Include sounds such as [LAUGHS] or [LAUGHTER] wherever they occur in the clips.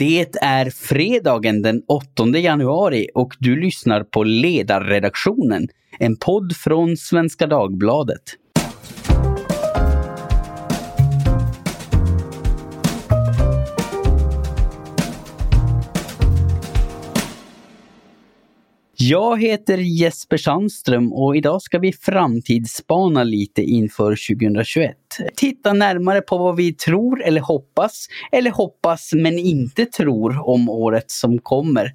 Det är fredagen den 8 januari och du lyssnar på Ledarredaktionen, en podd från Svenska Dagbladet. Jag heter Jesper Sandström och idag ska vi framtidsspana lite inför 2021. Titta närmare på vad vi tror eller hoppas, eller hoppas men inte tror om året som kommer.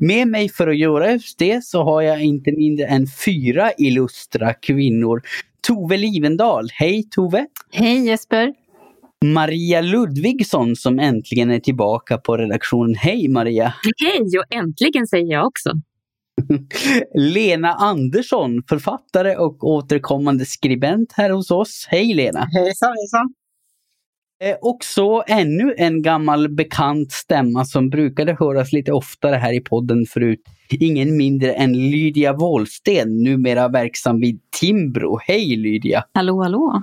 Med mig för att göra just det så har jag inte mindre än fyra illustra kvinnor. Tove Livendal, hej Tove! Hej Jesper! Maria Ludvigsson som äntligen är tillbaka på redaktionen. Hej Maria! Hej och äntligen säger jag också! [LAUGHS] Lena Andersson, författare och återkommande skribent här hos oss. Hej Lena! Hejsan hejsan! Eh, och så ännu en gammal bekant stämma som brukade höras lite oftare här i podden förut. Ingen mindre än Lydia Wåhlsten, numera verksam vid Timbro. Hej Lydia! Hallå hallå!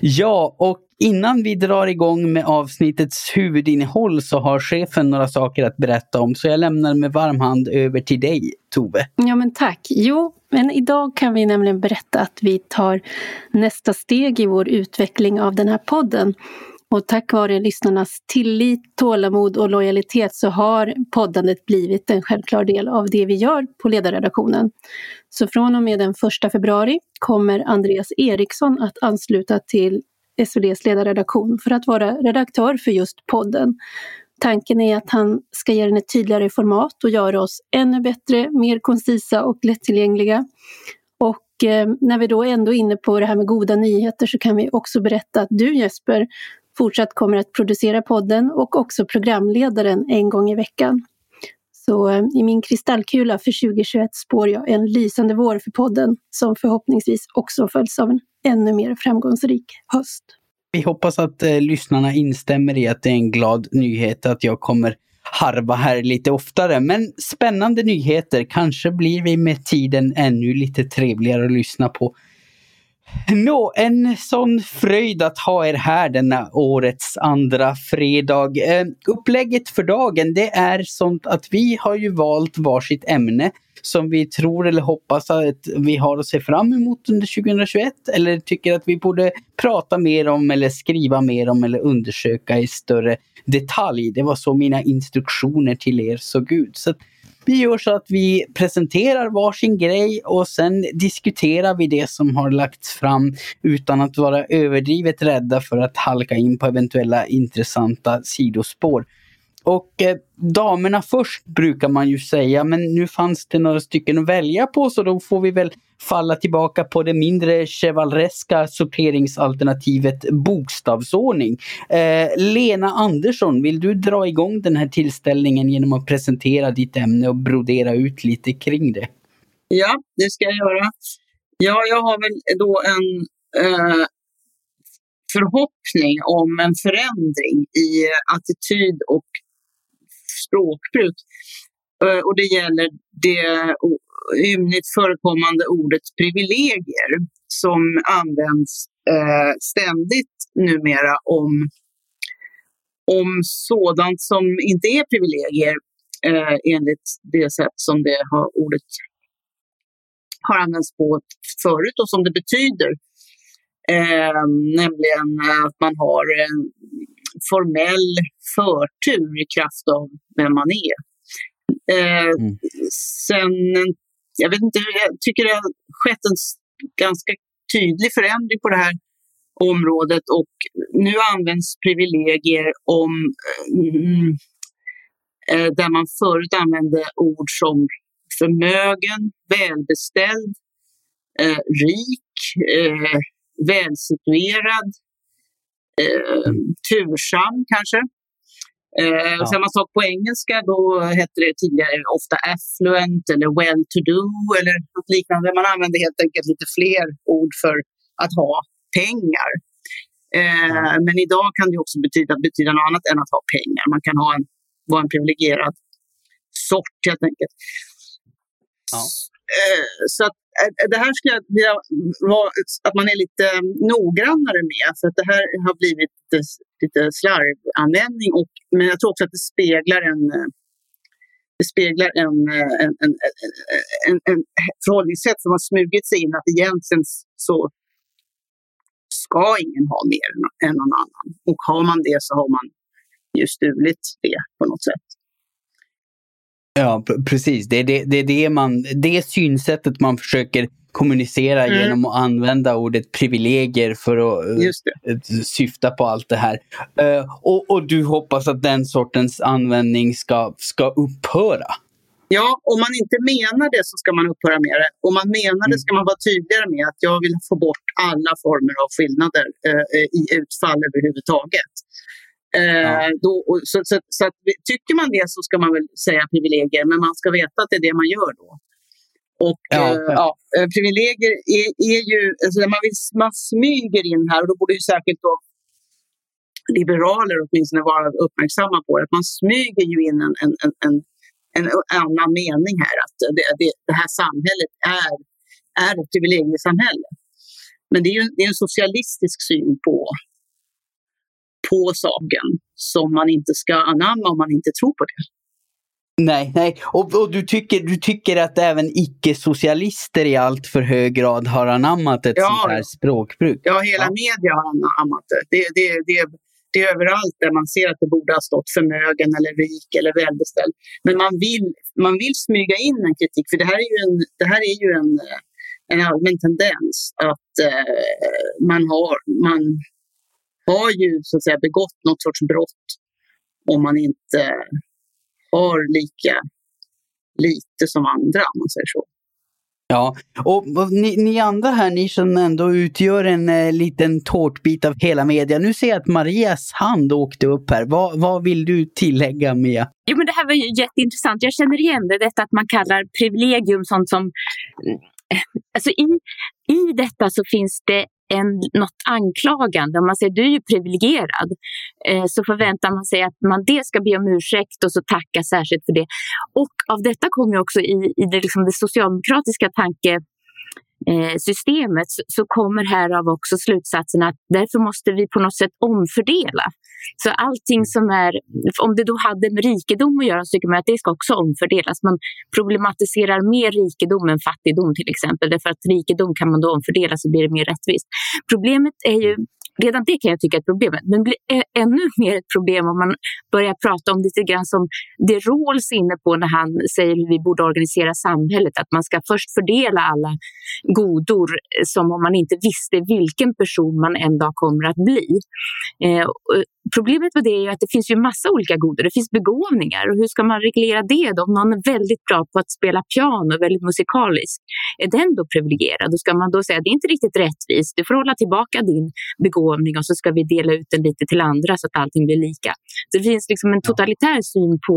Ja, och innan vi drar igång med avsnittets huvudinnehåll så har chefen några saker att berätta om, så jag lämnar med varm hand över till dig, Tove. Ja, men tack. Jo, men idag kan vi nämligen berätta att vi tar nästa steg i vår utveckling av den här podden. Och tack vare lyssnarnas tillit, tålamod och lojalitet så har poddandet blivit en självklar del av det vi gör på ledarredaktionen. Så från och med den 1 februari kommer Andreas Eriksson att ansluta till SvDs ledarredaktion för att vara redaktör för just podden. Tanken är att han ska ge den ett tydligare format och göra oss ännu bättre, mer koncisa och lättillgängliga. Och eh, när vi då ändå är inne på det här med goda nyheter så kan vi också berätta att du Jesper fortsatt kommer att producera podden och också programledaren en gång i veckan. Så eh, i min kristallkula för 2021 spår jag en lysande vår för podden som förhoppningsvis också följs av en ännu mer framgångsrik höst. Vi hoppas att eh, lyssnarna instämmer i att det är en glad nyhet att jag kommer harva här lite oftare. Men spännande nyheter. Kanske blir vi med tiden ännu lite trevligare att lyssna på. Nå, en sån fröjd att ha er här denna årets andra fredag. Eh, upplägget för dagen det är sånt att vi har ju valt varsitt ämne som vi tror eller hoppas att vi har att se fram emot under 2021 eller tycker att vi borde prata mer om eller skriva mer om eller undersöka i större detalj. Det var så mina instruktioner till er såg ut. Så vi gör så att vi presenterar varsin grej och sen diskuterar vi det som har lagts fram utan att vara överdrivet rädda för att halka in på eventuella intressanta sidospår. Och eh, damerna först brukar man ju säga, men nu fanns det några stycken att välja på så då får vi väl falla tillbaka på det mindre chevalereska sorteringsalternativet bokstavsordning. Eh, Lena Andersson, vill du dra igång den här tillställningen genom att presentera ditt ämne och brodera ut lite kring det? Ja, det ska jag göra. Ja, jag har väl då en eh, förhoppning om en förändring i attityd och språkbruk. Eh, och det gäller det ymnigt förekommande ordet privilegier som används eh, ständigt numera om, om sådant som inte är privilegier eh, enligt det sätt som det har, ordet har använts på förut och som det betyder. Eh, nämligen att man har en formell förtur i kraft av vem man är. Eh, mm. Sen, jag vet inte, jag tycker det har skett en ganska tydlig förändring på det här området och nu används privilegier om mm, eh, där man förut använde ord som förmögen, välbeställd, eh, rik, eh, välsituerad, eh, tursam kanske. Eh, ja. Samma sak på engelska, då hette det tidigare ofta affluent eller well-to-do eller något liknande. Man använde helt enkelt lite fler ord för att ha pengar. Eh, men idag kan det också betyda, betyda något annat än att ha pengar. Man kan ha en, vara en privilegierad sort helt enkelt. Ja. Eh, så att Eh, det här skulle jag vilja vara, att man är lite eh, noggrannare med. För att det här har blivit lite, lite slarvanvändning. Och, men jag tror också att det speglar en eh, det speglar en, en, en, en, en förhållningssätt som har smugit sig in att egentligen så ska ingen ha mer än någon annan. Och har man det så har man ju stulit det på något sätt. Ja, precis. Det är det, det, det, man, det synsättet man försöker kommunicera mm. genom att använda ordet privilegier för att uh, syfta på allt det här. Uh, och, och, du hoppas att den sortens användning ska, ska upphöra? Ja, om man inte menar det så ska man upphöra med det. Om man menar det mm. ska man vara tydligare med att jag vill få bort alla former av skillnader uh, i utfall överhuvudtaget. Eh, då, så, så, så att, tycker man det så ska man väl säga privilegier, men man ska veta att det är det man gör då. Och ja, eh, ja. Eh, privilegier är, är ju, alltså man, vill, man smyger in här och då borde ju särskilt då liberaler åtminstone vara uppmärksamma på det. Att man smyger ju in en, en, en, en, en annan mening här. Att det, det, det här samhället är, är ett privilegiesamhälle. Men det är ju det är en socialistisk syn på, på saken som man inte ska anamma om man inte tror på det. Nej, nej. Och, och, du, tycker, du tycker att även icke-socialister i allt för hög grad har anammat ett ja, sånt här språkbruk? Ja, hela ja. media har anammat det. Det, det, det. det är överallt där man ser att det borde ha stått förmögen eller rik eller välbeställd. Men man vill, man vill smyga in en kritik, för det här är ju en, det här är ju en, en allmän tendens att eh, man, har, man har ju så att säga begått något sorts brott om man inte har lika lite som andra, om man säger så. Ja, och, och ni, ni, andra här, ni som ändå utgör en eh, liten tårtbit av hela media. Nu ser jag att Marias hand åkte upp här. Vad, vad vill du tillägga Mia? Jo, men det här var ju jätteintressant. Jag känner igen det, detta att man kallar privilegium sånt som... Eh, alltså i, I detta så finns det en, något anklagande. Om man säger du är ju privilegierad eh, så förväntar man sig att man det ska be om ursäkt och så tacka särskilt för det. Och av detta kommer också i, i det, liksom det socialdemokratiska tanke eh, systemet så kommer härav också slutsatsen att därför måste vi på något sätt omfördela. Så allting som är, om det då hade med rikedom att göra så tycker man att det ska också omfördelas. Man problematiserar mer rikedom än fattigdom till exempel. Därför att rikedom kan man då omfördela så blir det mer rättvist. Problemet är ju redan det kan jag tycka är ett problem. Men det blir ännu mer ett problem om man börjar prata om lite grann som det Rawls inne på när han säger hur vi borde organisera samhället. Att man ska först fördela alla godor eh, som om man inte visste vilken person man en dag kommer att bli. Eh, eh Problemet med det är att det finns ju massa olika goder. Det finns begåvningar och hur ska man reglera det då? Om någon är väldigt bra på att spela piano, väldigt musikalisk, är den då privilegierad? Då ska man då säga att det är inte riktigt rättvist. Du får hålla tillbaka din begåvning och så ska vi dela ut den lite till andra så att allting blir lika. Så det finns liksom en totalitär syn på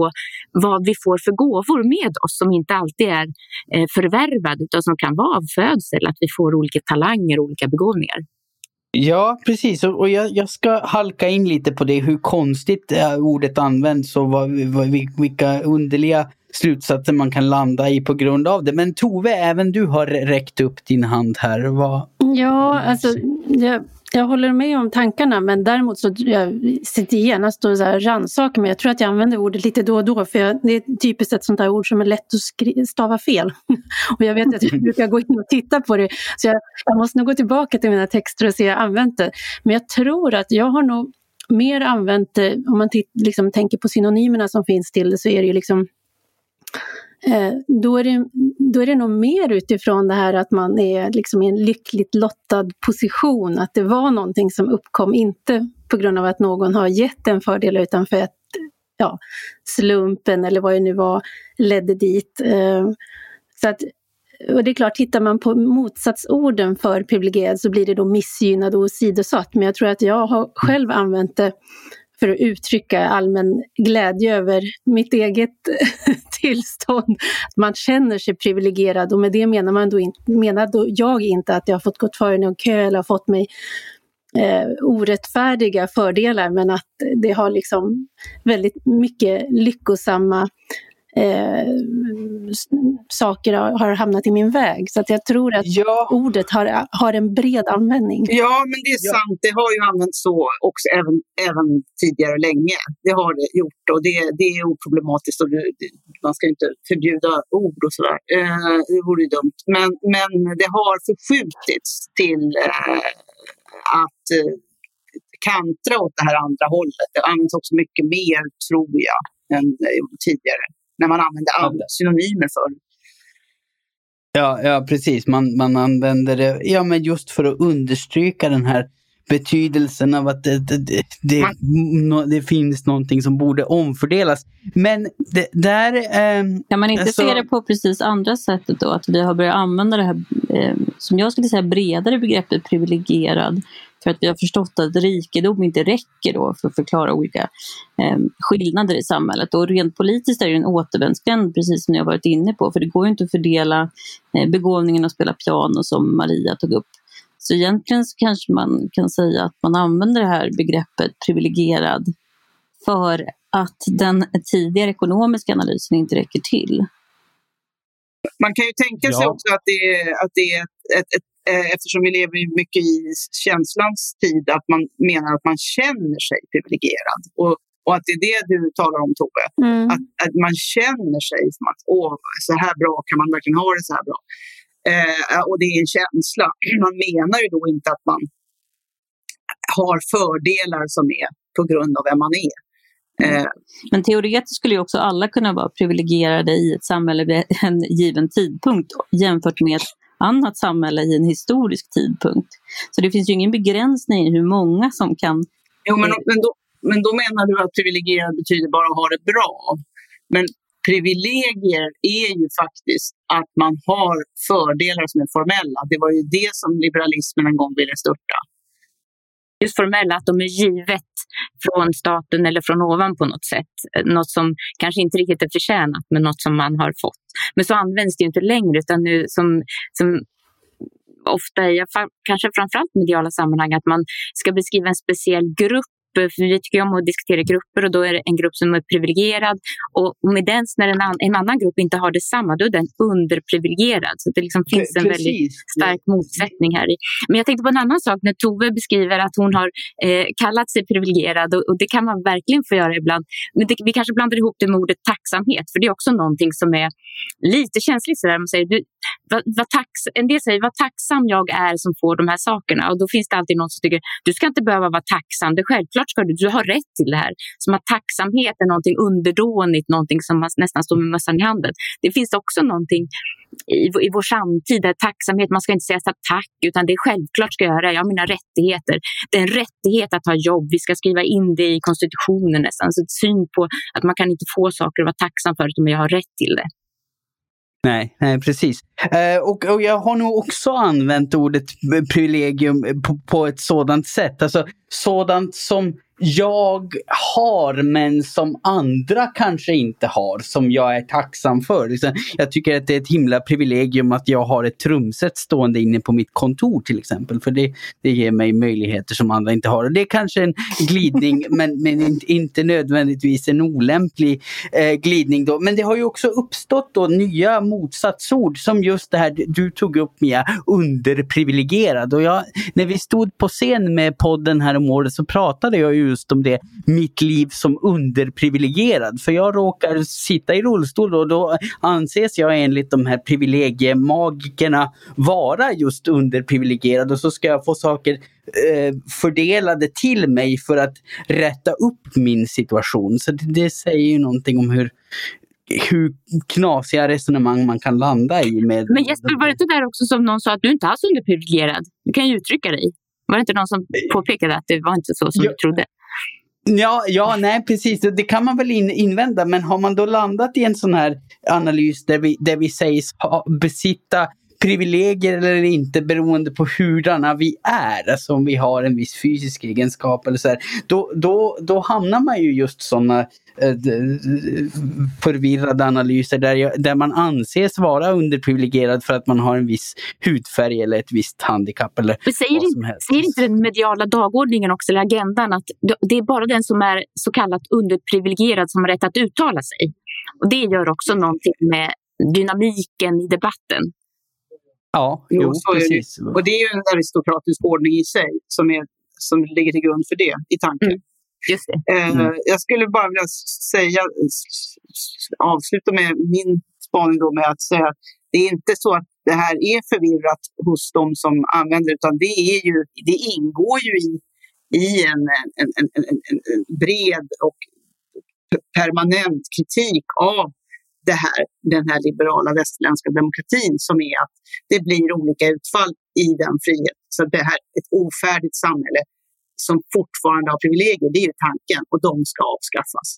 vad vi får för gåvor med oss som inte alltid är eh, förvärvade utan som kan vara av födsel, att vi får olika talanger och olika begåvningar. Ja, precis. Och jag, jag, ska halka in lite på det, hur konstigt äh, ordet används och vad, vad, vilka underliga slutsatser man kan landa i på grund av det. Men Tove, även du har räckt upp din hand här. Vad... Ja, alltså jag jag håller med om tankarna men däremot så jag sitter genast och rannsakar mig. Jag tror att jag använder ordet lite då och då för jag, det är typiskt ett sånt där ord som är lätt att stava fel. [LAUGHS] och jag vet att jag brukar gå in och titta på det. Så jag, jag måste nog gå tillbaka till mina texter och se jag använt det. Men jag tror att jag har nog mer använt det, om man liksom tänker på synonymerna som finns till det så är det ju liksom Eh, då är, det, då är det nog mer utifrån det här att man är liksom i en lyckligt lottad position, att det var någonting som uppkom, inte på grund av att någon har gett en fördel utan för att ja, slumpen eller vad det nu var ledde dit. Eh, så att, och det är klart, tittar man på motsatsorden för privilegierad så blir det då missgynnad och åsidosatt. Men jag tror att jag har själv använt det för att uttrycka allmän glädje över mitt eget [LAUGHS] tillstånd. Man känner sig privilegierad och med det menar, man då in, menar då jag inte att jag har fått gå före någon kö eller har fått mig eh, orättfärdiga fördelar men att det har liksom väldigt mycket lyckosamma eh, saker har, hamnat i min väg. Så att jag tror att Ja. ordet har, har en bred användning. Ja, men det är Ja. sant. Det har ju använts så också även, även tidigare länge. Det har det gjort och det, det är oproblematiskt. Och det, det, man ska inte förbjuda ord och sådär. Eh, det vore ju dumt. Men, men det har förskjutits till eh, att eh, kantra åt det här andra hållet. Det används också mycket mer, tror jag, än tidigare. När man använde andra synonymer för. Ja, ja precis. Man, man använder det ja, men just för att understryka den här betydelsen av att det, det, det, det, finns någonting som borde omfördelas. Men det, där... ehm, Kan man inte Alltså- se det på precis andra sättet då? Att vi har börjat använda det här, eh, som jag skulle säga, bredare begreppet privilegierad. För att vi har förstått att rikedom inte räcker då för att förklara olika eh, skillnader i samhället. Och rent politiskt är det en återvändsgränd, precis som ni har varit inne på. För det går ju inte att fördela eh, begåvningen att spela piano som Maria tog upp. Så egentligen så kanske man kan säga att man använder det här begreppet privilegierad för att den tidigare ekonomiska analysen inte räcker till. Man kan ju tänka sig Ja. också att det är, att det är ett, ett, ett, eftersom vi lever mycket i känslans tid, att man menar att man känner sig privilegierad. Och, och att det är det du talar om Tove. Mm. Att, att man känner sig som att åh, så här bra kan man verkligen ha det så här bra. Eh, och det är en känsla. [CLEARS THROAT] Man menar ju då inte att man har fördelar som är på grund av vem man är. Eh, Men teoretiskt skulle ju också alla kunna vara privilegierade i ett samhälle vid en given tidpunkt jämfört med annat samhälle i en historisk tidpunkt. Så det finns ju ingen begränsning i hur många som kan... Jo, men, men, då, men då menar du att privilegierad betyder bara att ha det bra. Men privilegier är ju faktiskt att man har fördelar som är formella. Det var ju det som liberalismen en gång ville störta just formella, att de är givet från staten eller från ovan på något sätt. Något som kanske inte riktigt är förtjänat, men något som man har fått. Men så används det ju inte längre, utan nu som, som ofta i kanske framförallt mediala sammanhang, att man ska beskriva en speciell grupp. För vi tycker om att diskutera grupper och då är det en grupp som är privilegierad. Och med den, när en, an, en annan grupp inte har detsamma, då är den underprivilegierad. Så det liksom finns en väldigt precis. stark motsättning här i. Men jag tänkte på en annan sak när Tove beskriver att hon har eh, kallat sig privilegierad och, och det kan man verkligen få göra ibland. Men det, vi kanske blandar ihop det med ordet tacksamhet för det är också någonting som är lite känsligt. Så där. Man säger, du, vad, vad tax, en del säger vad tacksam jag är som får de här sakerna och då finns det alltid någon som tycker du ska inte behöva vara tacksam, det självklart ska du, du har rätt till det här. Som att tacksamhet är någonting underdånigt, någonting som man nästan står med mössan i handen. Det finns också någonting i, i vår samtid där tacksamhet, man ska inte säga så tack, utan det är självklart ska jag göra, jag har mina rättigheter. Det är en rättighet att ha jobb, vi ska skriva in det i konstitutionen nästan. Så ett syn på att man kan inte få saker att vara tacksam för, utan jag har rätt till det. Nej, nej precis. Eh, och, och jag har nog också använt ordet privilegium på, på ett sådant sätt. Alltså sådant som jag har men som andra kanske inte har, som jag är tacksam för. Jag tycker att det är ett himla privilegium att jag har ett trumset stående inne på mitt kontor till exempel. För det, det ger mig möjligheter som andra inte har. Och det är kanske en glidning [LAUGHS] men, men inte- nödvändigtvis en olämplig eh, glidning. Då. Men det har ju också uppstått då nya motsatsord som just det här du- du tog upp Mia, underprivilegierad. Och jag, när vi stod på scen med podden här om året så pratade jag ju just om det, mitt liv som underprivilegierad. För jag råkar sitta i rullstol och då anses jag enligt de här privilegiemagikerna vara just underprivilegierad och så ska jag få saker eh, fördelade till mig för att rätta upp min situation. Så det, det säger ju någonting om hur hur knasiga resonemang man kan landa i. Med Men Jesper, var det inte där också som någon sa att du inte alls är underprivilegierad? Du kan ju uttrycka dig. Var det inte någon som påpekade att det var inte så som Ja. du trodde? Ja, ja, nej precis. Det kan man väl in, invända. Men har man då landat i en sån här analys där vi, där vi sägs ha, besitta privilegier eller inte beroende på hurdana vi är, alltså om vi har en viss fysisk egenskap eller så här, då, då, då hamnar man ju just sådana eh, förvirrade analyser där, jag, där man anses vara underprivilegierad för att man har en viss hudfärg eller ett visst handikapp eller Men säger, vad inte, som helst. säger inte den mediala dagordningen också, eller agendan, att det är bara den som är så kallat underprivilegierad som har rätt att uttala sig? Och det gör också någonting med dynamiken i debatten. Ja, jo, Jo, är det. precis. Och det är ju en aristokratisk ordning i sig som, är, som ligger till grund för det i tanken. Mm. Just det. Eh, Mm. Jag skulle bara vilja säga, avsluta med min spaning då med att säga att det är inte så att det här är förvirrat hos de som använder utan det, är ju, det ingår ju i, i en, en, en, en, bred och permanent kritik av det här, den här liberala västerländska demokratin som är att det blir olika utfall i den frihet. Så det här ett ofärdigt samhälle som fortfarande har privilegier, det är ju tanken och de ska avskaffas.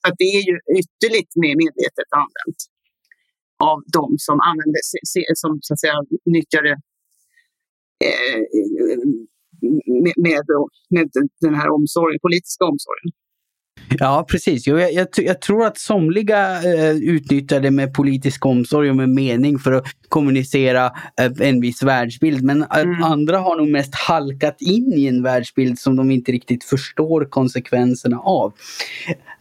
Så det är ju ytterligt mer medvetet använt av de som använder, sig som så att säga nyttjar det eh, med, med, med den här omsorgen, politiska omsorgen. Ja, precis. Jag, jag, jag tror att somliga eh, utnyttjar det med politisk omsorg och med mening för att kommunicera eh, en viss världsbild. Men Mm. andra har nog mest halkat in i en världsbild som de inte riktigt förstår konsekvenserna av.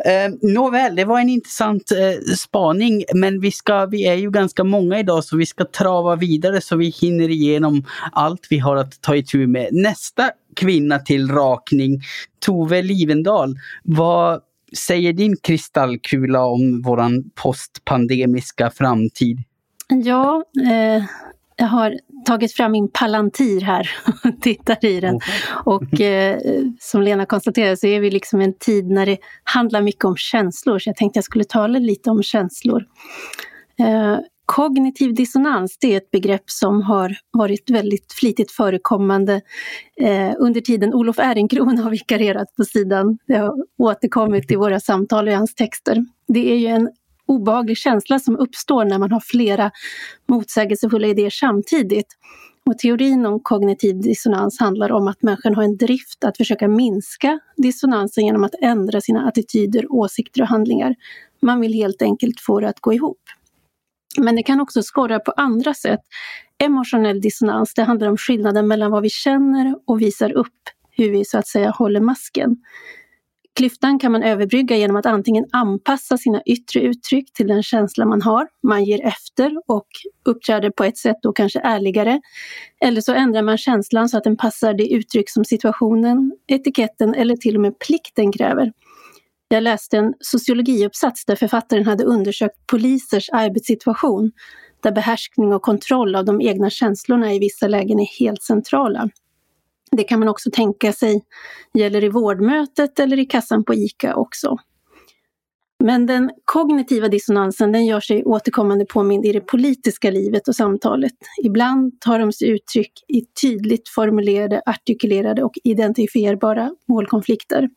Eh, nåväl, det var en intressant eh, spaning. Men vi, ska, vi är ju ganska många idag så vi ska trava vidare så vi hinner igenom allt vi har att ta itu med. Nästa kvinna till rakning, Tove Livendal. Vad säger din kristallkula om våran postpandemiska framtid? Ja, eh, jag har tagit fram min Palantir här [LAUGHS] och tittar i den. Och [LAUGHS] eh, som Lena konstaterade så är vi liksom en tid när det handlar mycket om känslor, så jag tänkte jag skulle tala lite om känslor. Eh, kognitiv dissonans, det är ett begrepp som har varit väldigt flitigt förekommande eh, under tiden Olof Ehrenkron har vikarierat på sidan. Det har återkommit i våra samtal och i hans texter. Det är ju en obehaglig känsla som uppstår när man har flera motsägelsefulla idéer samtidigt. Och teorin om kognitiv dissonans handlar om att människan har en drift att försöka minska dissonansen genom att ändra sina attityder, åsikter och handlingar. Man vill helt enkelt få det att gå ihop. Men det kan också skorra på andra sätt. Emotionell dissonans, det handlar om skillnaden mellan vad vi känner och visar upp hur vi så att säga håller masken. Klyftan kan man överbrygga genom att antingen anpassa sina yttre uttryck till den känsla man har, man ger efter och uppträder på ett sätt då kanske ärligare. Eller så ändrar man känslan så att den passar det uttryck som situationen, etiketten eller till och med plikten kräver. Jag läste en sociologiuppsats där författaren hade undersökt polisers arbetssituation, där behärskning och kontroll av de egna känslorna i vissa lägen är helt centrala. Det kan man också tänka sig gäller i vårdmötet eller i kassan på ICA också. Men den kognitiva dissonansen den gör sig återkommande påmind i det politiska livet och samtalet. Ibland tar de sig uttryck i tydligt formulerade, artikulerade och identifierbara målkonflikter.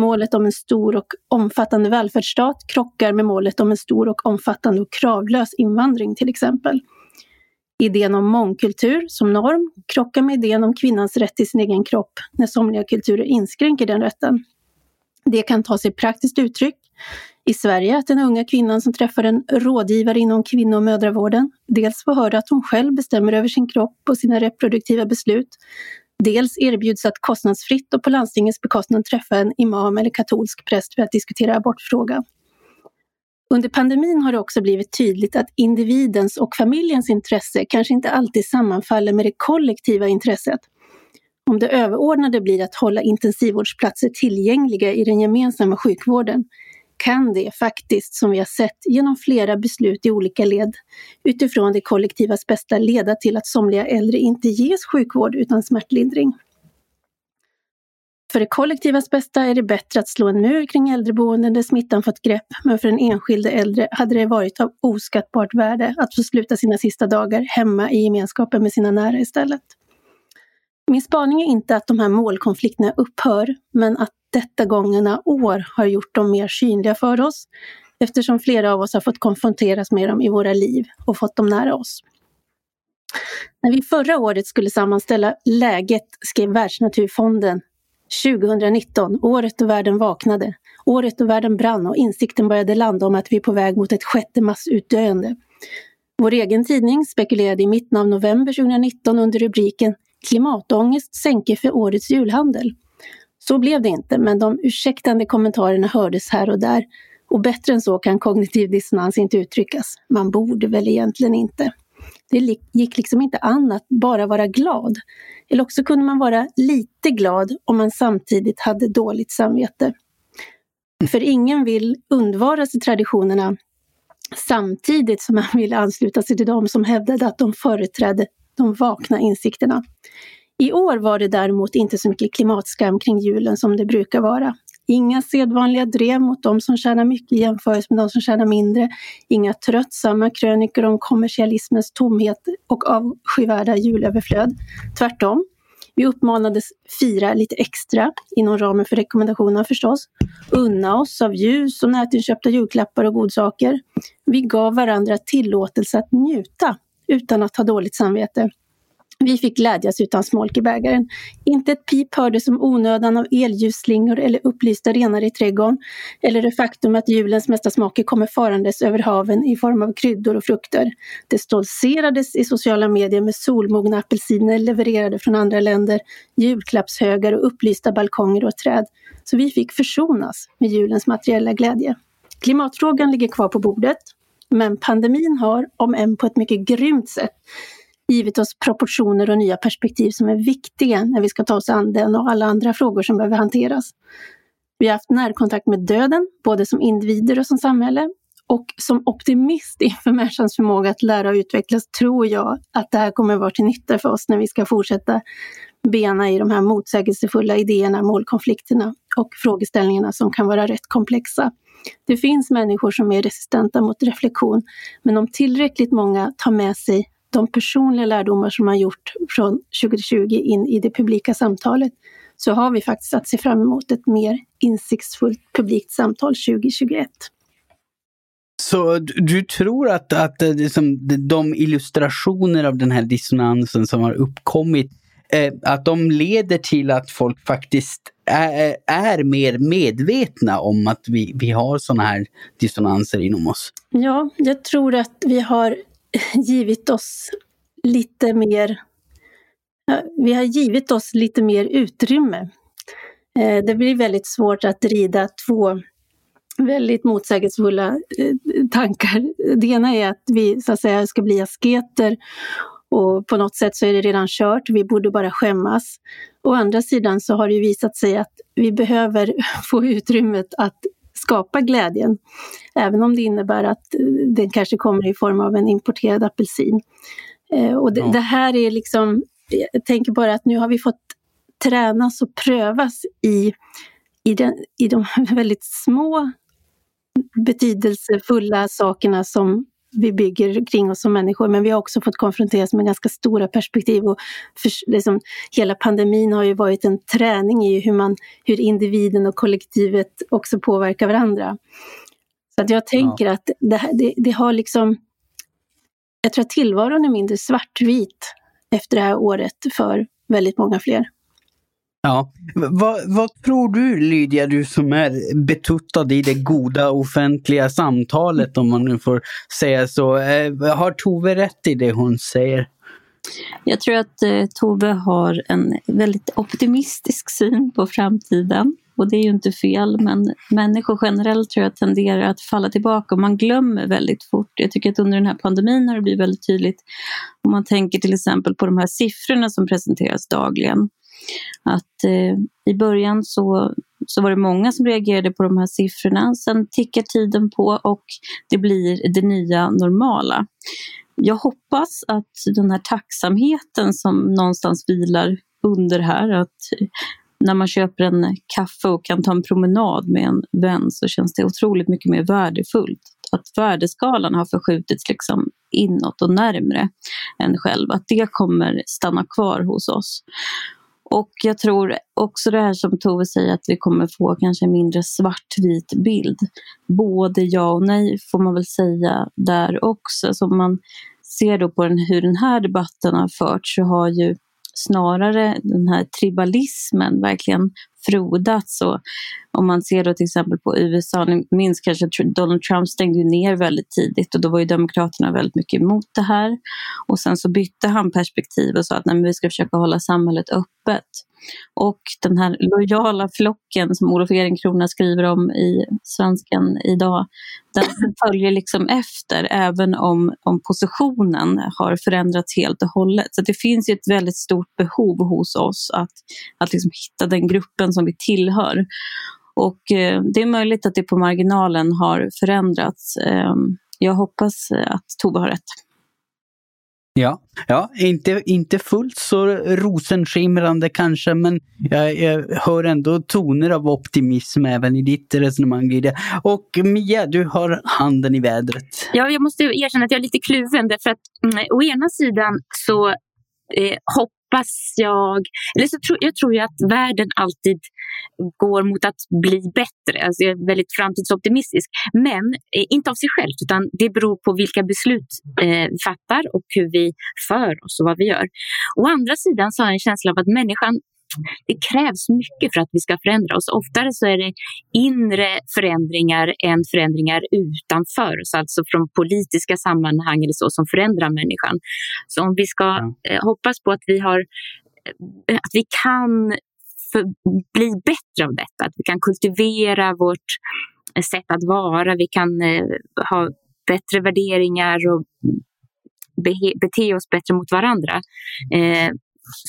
Målet om en stor och omfattande välfärdsstat krockar med målet om en stor och omfattande och kravlös invandring till exempel. Idén om mångkultur som norm krockar med idén om kvinnans rätt till sin egen kropp när somliga kulturer inskränker den rätten. Det kan ta sig praktiskt uttryck i Sverige att den unga kvinnan som träffar en rådgivare inom kvinno och mödravården dels får höra att hon själv bestämmer över sin kropp och sina reproduktiva beslut, dels erbjuds att kostnadsfritt och på landstingets bekostnad träffa en imam eller katolsk präst för att diskutera abortfrågan. Under pandemin har det också blivit tydligt att individens och familjens intresse kanske inte alltid sammanfaller med det kollektiva intresset. Om det överordnade blir att hålla intensivvårdsplatser tillgängliga i den gemensamma sjukvården kan det faktiskt, som vi har sett genom flera beslut i olika led, utifrån det kollektivas bästa leda till att somliga äldre inte ges sjukvård utan smärtlindring. För det kollektivas bästa är det bättre att slå en mur kring äldreboenden där smittan fått grepp, men för den enskilde äldre hade det varit av oskattbart värde att få sluta sina sista dagar hemma i gemenskapen med sina nära istället. Min spaning är inte att de här målkonflikterna upphör, men att detta gångna år har gjort dem mer synliga för oss, eftersom flera av oss har fått konfronteras med dem i våra liv och fått dem nära oss. När vi förra året skulle sammanställa läget skrev Världsnaturfonden 2019, året då världen vaknade, året då världen brann och insikten började landa om att vi är på väg mot ett sjätte massutdöende. Vår egen tidning spekulerade i mitten av november 2019 under rubriken Klimatångest sänker för årets julhandel. Så blev det inte, men de ursäktande kommentarerna hördes här och där. Och bättre än så kan kognitiv dissonans inte uttryckas. Man borde väl egentligen inte. Det gick liksom inte an att bara vara glad. Eller också kunde man vara lite glad om man samtidigt hade dåligt samvete. För ingen vill undvara sig traditionerna samtidigt som man vill ansluta sig till dem som hävdade att de företrädde de vakna insikterna. I år var det däremot inte så mycket klimatskam kring julen som det brukar vara. Inga sedvanliga drev mot de som tjänar mycket i jämförelse med de som tjänar mindre. Inga tröttsamma krönikor om kommersialismens tomhet och avskyvärda julöverflöd. Tvärtom. Vi uppmanades fira lite extra, inom ramen för rekommendationerna förstås. Unna oss av ljus och nätinköpta julklappar och godsaker. Vi gav varandra tillåtelse att njuta utan att ha dåligt samvete. Vi fick glädjas utan smolk i bägaren. Inte ett pip hördes om onödan av elljusslingor eller upplysta renar i trädgården. Eller det faktum att julens mesta smaker kommer farandes över haven i form av kryddor och frukter. Det stoltserades i sociala medier med solmogna apelsiner levererade från andra länder, julklappshögar och upplysta balkonger och träd. Så vi fick försonas med julens materiella glädje. Klimatfrågan ligger kvar på bordet, men pandemin har, om än på ett mycket grymt sätt, givit oss proportioner och nya perspektiv som är viktiga när vi ska ta oss an den och alla andra frågor som behöver hanteras. Vi har haft närkontakt med döden, både som individer och som samhälle. Och som optimist inför människans förmåga att lära och utvecklas tror jag att det här kommer vara till nytta för oss när vi ska fortsätta bena i de här motsägelsefulla idéerna, målkonflikterna och frågeställningarna som kan vara rätt komplexa. Det finns människor som är resistenta mot reflektion, men om tillräckligt många tar med sig de personliga lärdomar som man gjort från 2020 in i det publika samtalet så har vi faktiskt att se fram emot ett mer insiktsfullt publikt samtal 2021. Så du tror att, att eh, liksom, de illustrationer av den här dissonansen som har uppkommit, eh, att de leder till att folk faktiskt är, är mer medvetna om att vi, vi har sådana här dissonanser inom oss? Ja, jag tror att vi har givit oss lite mer vi har givit oss lite mer utrymme. Eh, det blir väldigt svårt att rida två väldigt motsägelsefulla eh, tankar. Det ena är att vi så att säga ska bli asketer och på något sätt så är det redan kört, vi borde bara skämmas. Å andra sidan så har det visat sig att vi behöver [LAUGHS] få utrymmet att skapa glädjen. Även om det innebär att eh, den kanske kommer i form av en importerad apelsin. Eh, och det, ja. det här är liksom, jag tänker bara att nu har vi fått tränas och prövas i, i, den, i de [LAUGHS] väldigt små betydelsefulla sakerna som vi bygger kring oss som människor, men vi har också fått konfronteras med ganska stora perspektiv. Och för, liksom, hela pandemin har ju varit en träning i hur, man, hur individen och kollektivet också påverkar varandra. Så att jag tänker ja. att det, det, det, har liksom... Jag tror att tillvaron är mindre svartvit efter det här året för väldigt många fler. Ja. Vad, vad tror du Lydia, du som är betuttad i det goda offentliga samtalet om man nu får säga så. Eh, har Tove rätt i det hon säger? Jag tror att eh, Tove har en väldigt optimistisk syn på framtiden. Och det är ju inte fel, men människor generellt tror jag tenderar att falla tillbaka och man glömmer väldigt fort. Jag tycker att under den här pandemin har det blivit väldigt tydligt om man tänker till exempel på de här siffrorna som presenteras dagligen. Att eh, i början så, så var det många som reagerade på de här siffrorna. Sen tickar tiden på och det blir det nya normala. Jag hoppas att den här tacksamheten som någonstans vilar under här, att när man köper en kaffe och kan ta en promenad med en vän så känns det otroligt mycket mer värdefullt. Att värdeskalan har förskjutits liksom inåt och närmre en själv, att det kommer stanna kvar hos oss. Och jag tror också det här som Tove säger att vi kommer få kanske en mindre svartvit bild. Både ja och nej får man väl säga där också. Så om man ser då på den, hur den här debatten har förts så har ju snarare den här tribalismen verkligen frodats. Och om man ser då till exempel på USA, ni minns kanske att Donald Trump stängde ner väldigt tidigt och då var ju Demokraterna väldigt mycket emot det här. Och sen så bytte han perspektiv och sa att nej, vi ska försöka hålla samhället öppet. Och den här lojala flocken som Olof Ehrenkrona skriver om i Svenskan idag, den följer liksom efter även om, om positionen har förändrats helt och hållet. Så det finns ett väldigt stort behov hos oss att, att liksom hitta den gruppen som vi tillhör. Och eh, det är möjligt att det på marginalen har förändrats. Eh, jag hoppas att Tove har rätt. Ja, ja inte, inte fullt så rosenskimrande kanske, men jag, jag, hör ändå toner av optimism även i ditt resonemang, Lydia. Och Mia, du har handen i vädret. Ja, jag måste erkänna att jag är lite kluven, därför att mm, å ena sidan så eh, hopp hoppas jag, eller så tror, jag tror ju att världen alltid går mot att bli bättre. Alltså jag är väldigt framtidsoptimistisk. Men eh, inte av sig själv, utan det beror på vilka beslut eh, vi fattar och hur vi för oss och vad vi gör. Å andra sidan så har jag en känsla av att människan det krävs mycket för att vi ska förändra oss. Oftare så är det inre förändringar än förändringar utanför oss, alltså från politiska sammanhang eller så som förändrar människan. Så om vi ska eh, hoppas på att vi, har, eh, att vi kan för, bli bättre av detta, att vi kan kultivera vårt eh, sätt att vara, vi kan eh, ha bättre värderingar och bete oss bättre mot varandra. Eh,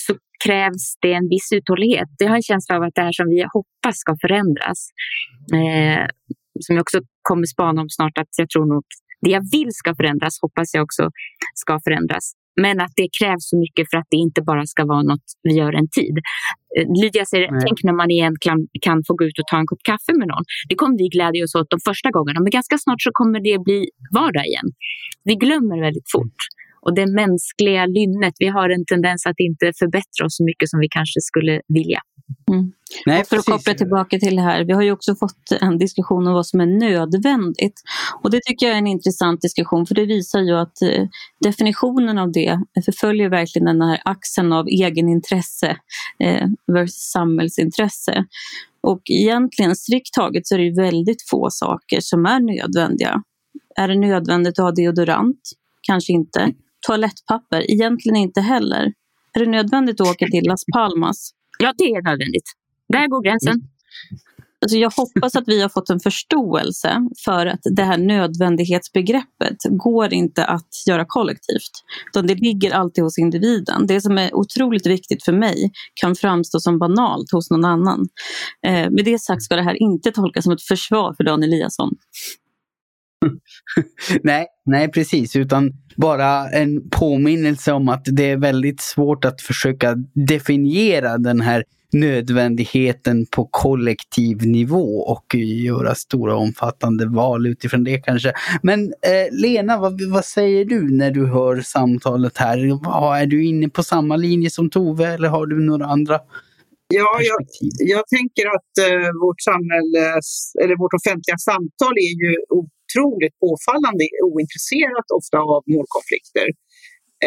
så krävs det en viss uthållighet. Det har en känsla av att det här som vi hoppas ska förändras, eh, som jag också kommer spana om snart, att jag tror nog det jag vill ska förändras hoppas jag också ska förändras. Men att det krävs så mycket för att det inte bara ska vara något vi gör en tid. Eh, Lydia säger, Nej. tänk när man igen kan, kan få gå ut och ta en kopp kaffe med någon. Det kommer vi glädja oss åt de första gångerna, men ganska snart så kommer det bli vardag igen. Vi glömmer väldigt fort och det mänskliga lynnet. Vi har en tendens att inte förbättra oss så mycket som vi kanske skulle vilja. Mm. Nej, och för att koppla tillbaka till det här, vi har ju också fått en diskussion om vad som är nödvändigt. Och det tycker jag är en intressant diskussion, för det visar ju att eh, definitionen av det förföljer verkligen den här axeln av egenintresse eh, versus samhällsintresse. Och egentligen strikt taget så är det väldigt få saker som är nödvändiga. Är det nödvändigt att ha deodorant? Kanske inte toalettpapper? Egentligen inte heller. Är det nödvändigt att åka till Las Palmas? Ja, det är nödvändigt. Där går gränsen. Mm. Alltså jag hoppas att vi har fått en förståelse för att det här nödvändighetsbegreppet går inte att göra kollektivt. Utan det ligger alltid hos individen. Det som är otroligt viktigt för mig kan framstå som banalt hos någon annan. Eh, med det sagt ska det här inte tolkas som ett försvar för Dan Eliasson. [LAUGHS] nej, nej precis, utan bara en påminnelse om att det är väldigt svårt att försöka definiera den här nödvändigheten på kollektiv nivå och göra stora omfattande val utifrån det kanske. Men eh, Lena, vad, vad, säger du när du hör samtalet här? Är du inne på samma linje som Tove eller har du några andra Ja, jag, jag tänker att eh, vårt samhälle, eller vårt offentliga samtal är ju otroligt påfallande ointresserat ofta av målkonflikter.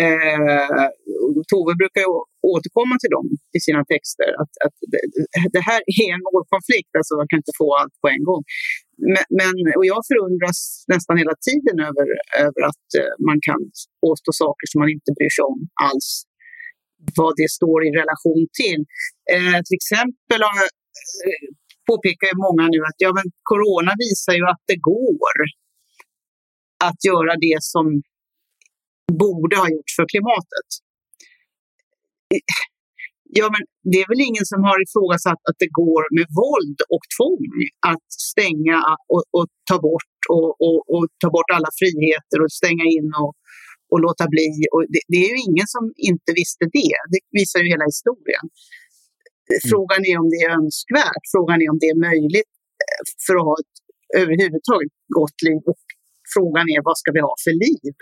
Eh, Tove brukar återkomma till dem i sina texter. Att, att det, här är en målkonflikt, alltså man kan inte få allt på en gång. Men, men, och jag förundras nästan hela tiden över, över att eh, man kan påstå saker som man inte bryr sig om alls vad det står i relation till. Eh, till exempel eh, påpekar ju många nu att ja, men corona visar ju att det går att göra det som borde ha gjorts för klimatet. Ja, men det är väl ingen som har ifrågasatt att det går med våld och tvång att stänga och, och ta bort och, och, och, ta bort alla friheter och stänga in och, och låta bli. Och det, det, är ju ingen som inte visste det. Det visar ju hela historien. Mm. Frågan är om det är önskvärt. Frågan är om det är möjligt eh, för att ha ett överhuvudtaget gott liv. Och frågan är vad ska vi ha för liv?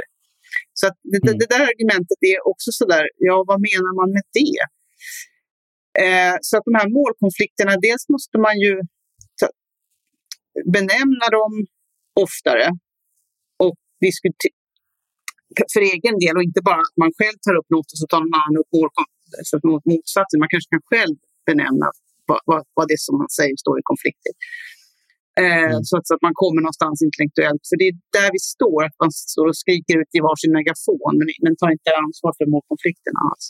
Så det, mm. det, där argumentet är också sådär, ja vad menar man med det? Eh, så att de här målkonflikterna, dels måste man ju ta, benämna dem oftare och diskutera för egen del och inte bara att man själv tar upp något och så tar någon annan upp motsatsen. Man kanske kan själv benämna vad, vad, vad det som man säger står i konflikter. Eh, mm. så, att, så, att, man kommer någonstans intellektuellt. För det är där vi står, att man står och skriker ut i varsin megafon men, men tar inte ansvar för målkonflikterna alls.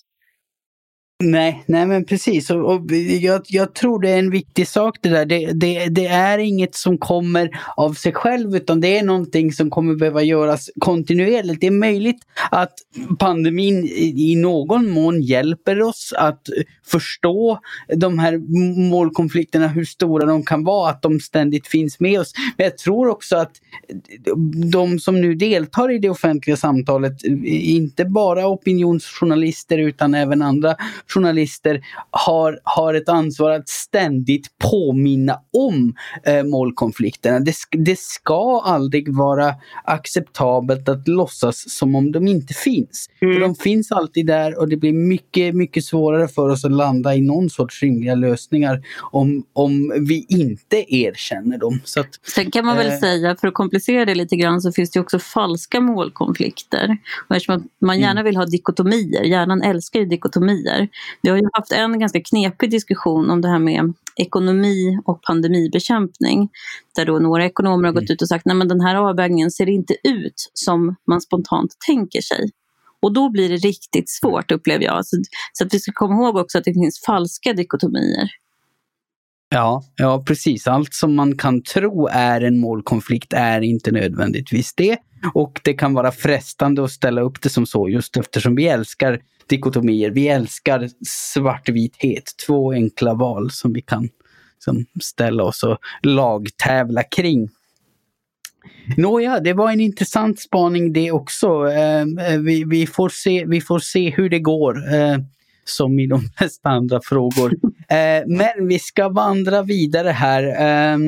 Nej, nej men precis. Och, och jag, jag, tror det är en viktig sak det där. Det, det, det, är inget som kommer av sig själv utan det är någonting som kommer behöva göras kontinuerligt. Det är möjligt att pandemin i, i någon mån hjälper oss att förstå de här målkonflikterna, hur stora de kan vara, att de ständigt finns med oss. Men jag tror också att de som nu deltar i det offentliga samtalet, inte bara opinionsjournalister utan även andra journalister har, har ett ansvar att ständigt påminna om eh, målkonflikterna. Det, det ska aldrig vara acceptabelt att låtsas som om de inte finns. Mm. För de finns alltid där och det blir mycket, mycket svårare för oss att landa i någon sorts rimliga lösningar om, om vi inte erkänner dem. Så att, Sen kan man väl eh, säga, för att komplicera det lite grann, så finns det också falska målkonflikter. Och eftersom man gärna mm. vill ha dikotomier, hjärnan älskar ju dikotomier. Vi har ju haft en ganska knepig diskussion om det här med ekonomi och pandemibekämpning. Där då några ekonomer har gått mm. ut och sagt att den här avvägningen ser inte ut som man spontant tänker sig. Och då blir det riktigt svårt upplever jag. Så, så att vi ska komma ihåg också att det finns falska dikotomier. Ja, ja, precis. Allt som man kan tro är en målkonflikt är inte nödvändigtvis det. Och det kan vara frestande att ställa upp det som så just eftersom vi älskar dikotomier. Vi älskar svartvithet. Två enkla val som vi kan som ställa oss och lagtävla kring. Nåja, det var en intressant spaning det också. Eh, eh vi, vi, får se, vi får se hur det går. Eh, som i de [LAUGHS] flesta andra frågor. [LAUGHS] Eh, men vi ska vandra vidare här. Eh,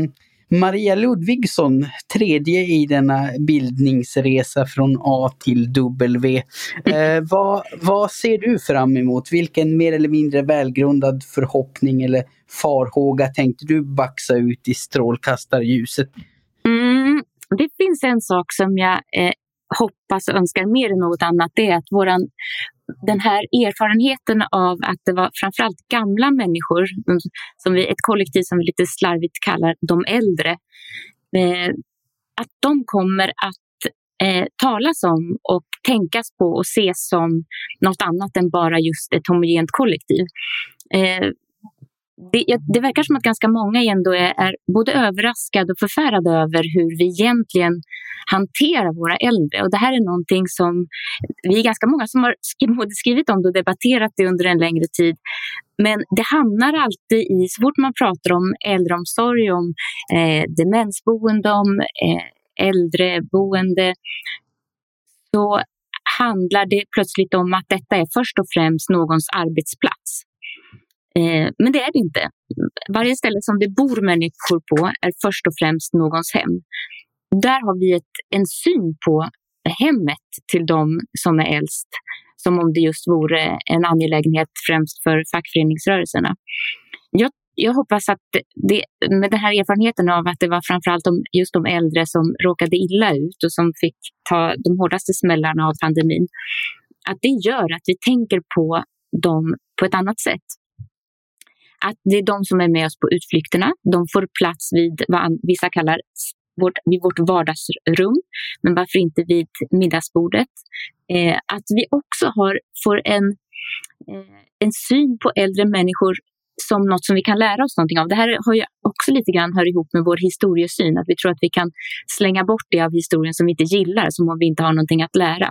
Maria Ludvigsson, tredje i denna bildningsresa från A till W. Eh, [LAUGHS] vad, vad ser du fram emot? Vilken mer eller mindre välgrundad förhoppning eller farhåga tänkte du baxa ut i strålkastarljuset? Mm, det finns en sak som jag eh, hoppas och önskar mer än något annat. Det är att våran, den här erfarenheten av att det var framförallt gamla människor, som vi, ett kollektiv som vi lite slarvigt kallar de äldre, eh, att de kommer att eh, talas om och tänkas på och ses som något annat än bara just ett homogent kollektiv. Eh, det, det, verkar som att ganska många ändå är, är både överraskade och förfärade över hur vi egentligen hanterar våra äldre. Och det här är någonting som vi är ganska många som har skrivit om det och debatterat det under en längre tid. Men det hamnar alltid i, så fort man pratar om äldreomsorg, om eh, demensboende, om eh, äldreboende, så handlar det plötsligt om att detta är först och främst någons arbetsplats. Eh, men det är det inte. Varje ställe som det bor människor på är först och främst någons hem. Där har vi ett, en syn på hemmet till de som är äldst som om det just vore en angelägenhet främst för fackföreningsrörelserna. Jag, jag hoppas att det, med den här erfarenheten av att det var framförallt de, just de äldre som råkade illa ut och som fick ta de hårdaste smällarna av pandemin, att det gör att vi tänker på dem på ett annat sätt att det är de som är med oss på utflykterna. De får plats vid vad vissa kallar vårt, vid vårt vardagsrum, men varför inte vid middagsbordet? Eh, att vi också har, får en, eh, en syn på äldre människor som något som vi kan lära oss någonting av. Det här har ju också lite grann hör ihop med vår historiesyn, att vi tror att vi kan slänga bort det av historien som vi inte gillar, som om vi inte har någonting att lära.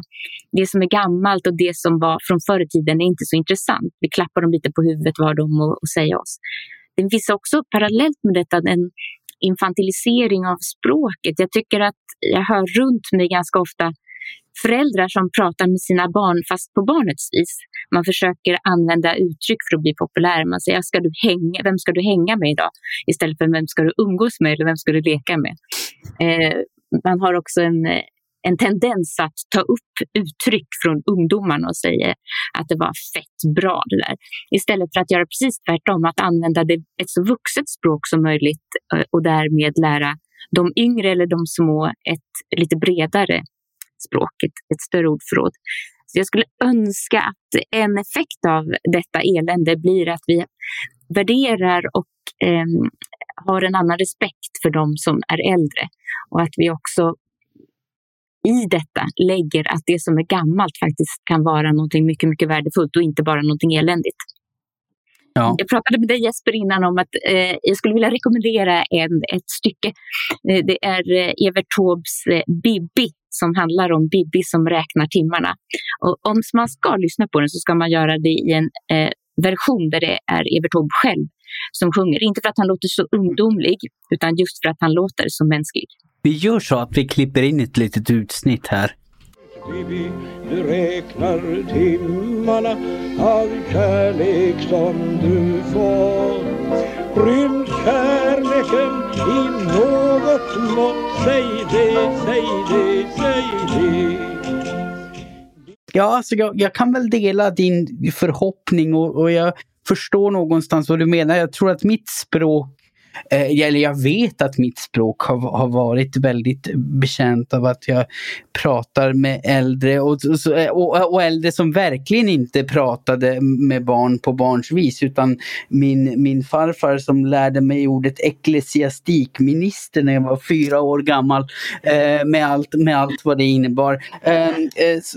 Det som är gammalt och det som var från förr i tiden är inte så intressant. Vi klappar dem lite på huvudet vad de och, och säger oss. Det finns också parallellt med detta en infantilisering av språket. Jag tycker att jag hör runt mig ganska ofta föräldrar som pratar med sina barn fast på barnets vis. Man försöker använda uttryck för att bli populär. Man säger, ska du hänga, vem ska du hänga med idag? Istället för vem ska du umgås med eller vem ska du leka med? Eh, man har också en, en tendens att ta upp uttryck från ungdomarna och säga att det var fett bra det där. Istället för att göra precis tvärtom, att använda det, ett så vuxet språk som möjligt eh, och därmed lära de yngre eller de små ett lite bredare språket, ett större ordförråd. Så jag skulle önska att en effekt av detta elände blir att vi värderar och eh, har en annan respekt för de som är äldre. Och att vi också i detta lägger att det som är gammalt faktiskt kan vara någonting mycket, mycket värdefullt och inte bara någonting eländigt. Ja. Jag pratade med dig Jesper innan om att eh, jag skulle vilja rekommendera en, ett stycke. Eh, det är eh, Evert Taubes eh, Bibi som handlar om Bibi som räknar timmarna. Och om man ska lyssna på den så ska man göra det i en eh, version där det är Evert Taube själv som sjunger. Inte för att han låter så ungdomlig, utan just för att han låter så mänsklig. Vi gör så att vi klipper in ett litet utsnitt här. Bibi, du räknar timmarna all kärlek som du får. Rymd kärleken i något mått, säg det, säg det, säg det. Ja, alltså jag, jag kan väl dela din förhoppning och, och jag förstår någonstans vad du menar. Jag tror att mitt språk Eh, eller jag vet att mitt språk har, har varit väldigt bekänt av att jag pratar med äldre och, eh, och, och, äldre som verkligen inte pratade med barn på barns vis utan min, min farfar som lärde mig ordet ecklesiastikminister när jag var fyra år gammal eh, med, allt, med allt vad det innebar.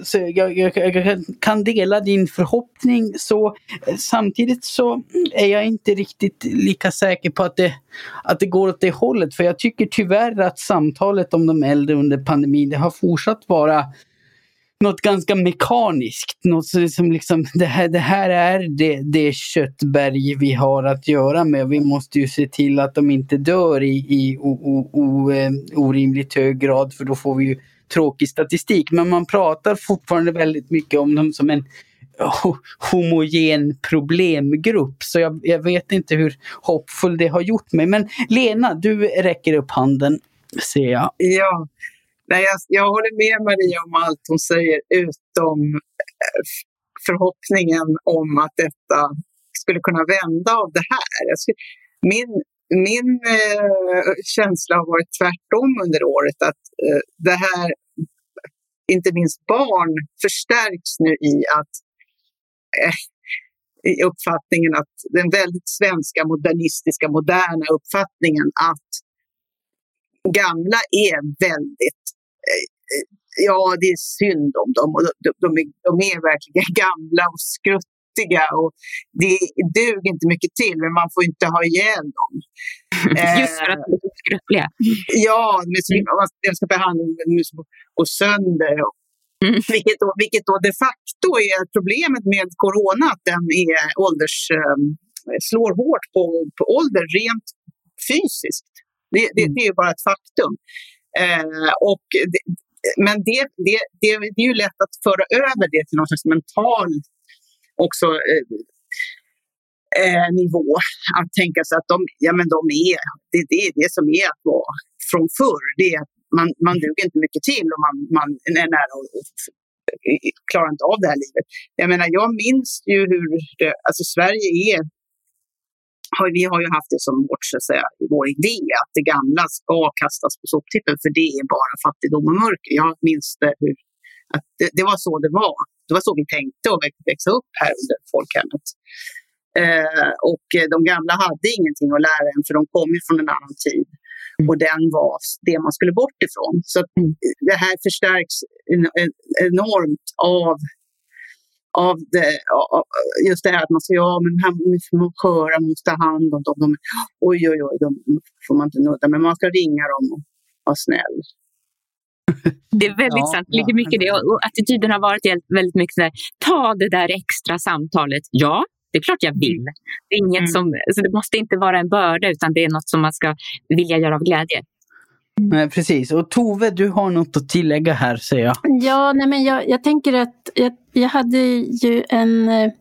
Så jag, jag, jag, kan dela din förhoppning så samtidigt så är jag inte riktigt lika säker på att det att det går åt det hållet. För jag tycker tyvärr att samtalet om de äldre under pandemin, det har fortsatt vara något ganska mekaniskt. Något som liksom, liksom, det här, det här är det, det köttberg vi har att göra med. Vi måste ju se till att de inte dör i, i o, o, o, eh, orimligt hög grad för då får vi ju tråkig statistik. Men man pratar fortfarande väldigt mycket om dem som en [LAUGHS] homogen problemgrupp. Så jag, jag, vet inte hur hoppfull det har gjort mig. Men Lena, du räcker upp handen, ser jag. Ja, Nej, jag, jag håller med Maria om allt hon säger, utom eh, förhoppningen om att detta skulle kunna vända av det här. Min, min eh, känsla har varit tvärtom under året, att eh, det här, inte minst barn, förstärks nu i att i uppfattningen att den väldigt svenska modernistiska moderna uppfattningen att gamla är väldigt eh, Ja, det är synd om dem och de, de, är, de är verkligen [LAUGHS] gamla och skruttiga och det duger inte mycket till, men man får inte ha ihjäl dem. [LAUGHS] Just för att de är skröpliga. Ja, man ska behandla dem gå sönder och Mm. [LAUGHS] Vilket, då, vilket då de facto är problemet med corona, att den är ålders, äh, slår hårt på, på ålder rent fysiskt. Det, det, det är bara ett faktum. Eh, och det, men det, det, det, det, är ju lätt att föra över det till någon slags mental också, eh, eh, nivå. Att tänka sig att de, ja, men de är, det, det är det som är att vara från förr. Det är att man, man duger inte mycket till och man, man är nära och, och klarar inte av det här livet. Jag menar, jag minns ju hur det, alltså Sverige är har, vi har ju haft det som vårt, så att säga, vår idé att det gamla ska kastas på soptippen för det är bara fattigdom och mörker. Jag minns det, hur, att det, det, var så det var. Det var så vi tänkte att växa upp här under folkhemmet. Eh, och eh, de gamla hade ingenting att lära en för de kom ju från en annan tid. Mm. Och den var det man skulle bort ifrån. Så mm. det här förstärks enormt av av det, just det här att man säger ja men här är sköra, man måste ta hand om dem. De, oj, oj, oj, de får man inte nudda, men man ska ringa dem och vara snäll. [LAUGHS] Det är väldigt ja, sant, det ligger mycket i det. Och attityden har varit väldigt mycket så här, ta det där extra samtalet. Ja, det är klart jag vill. Mm. Det, är inget mm. som, alltså det måste inte vara en börda utan det är något som man ska vilja göra av glädje. Nej, precis. Och Tove, du har något att tillägga här ser jag. Ja, nej men jag, jag tänker att jag, jag hade ju en eh,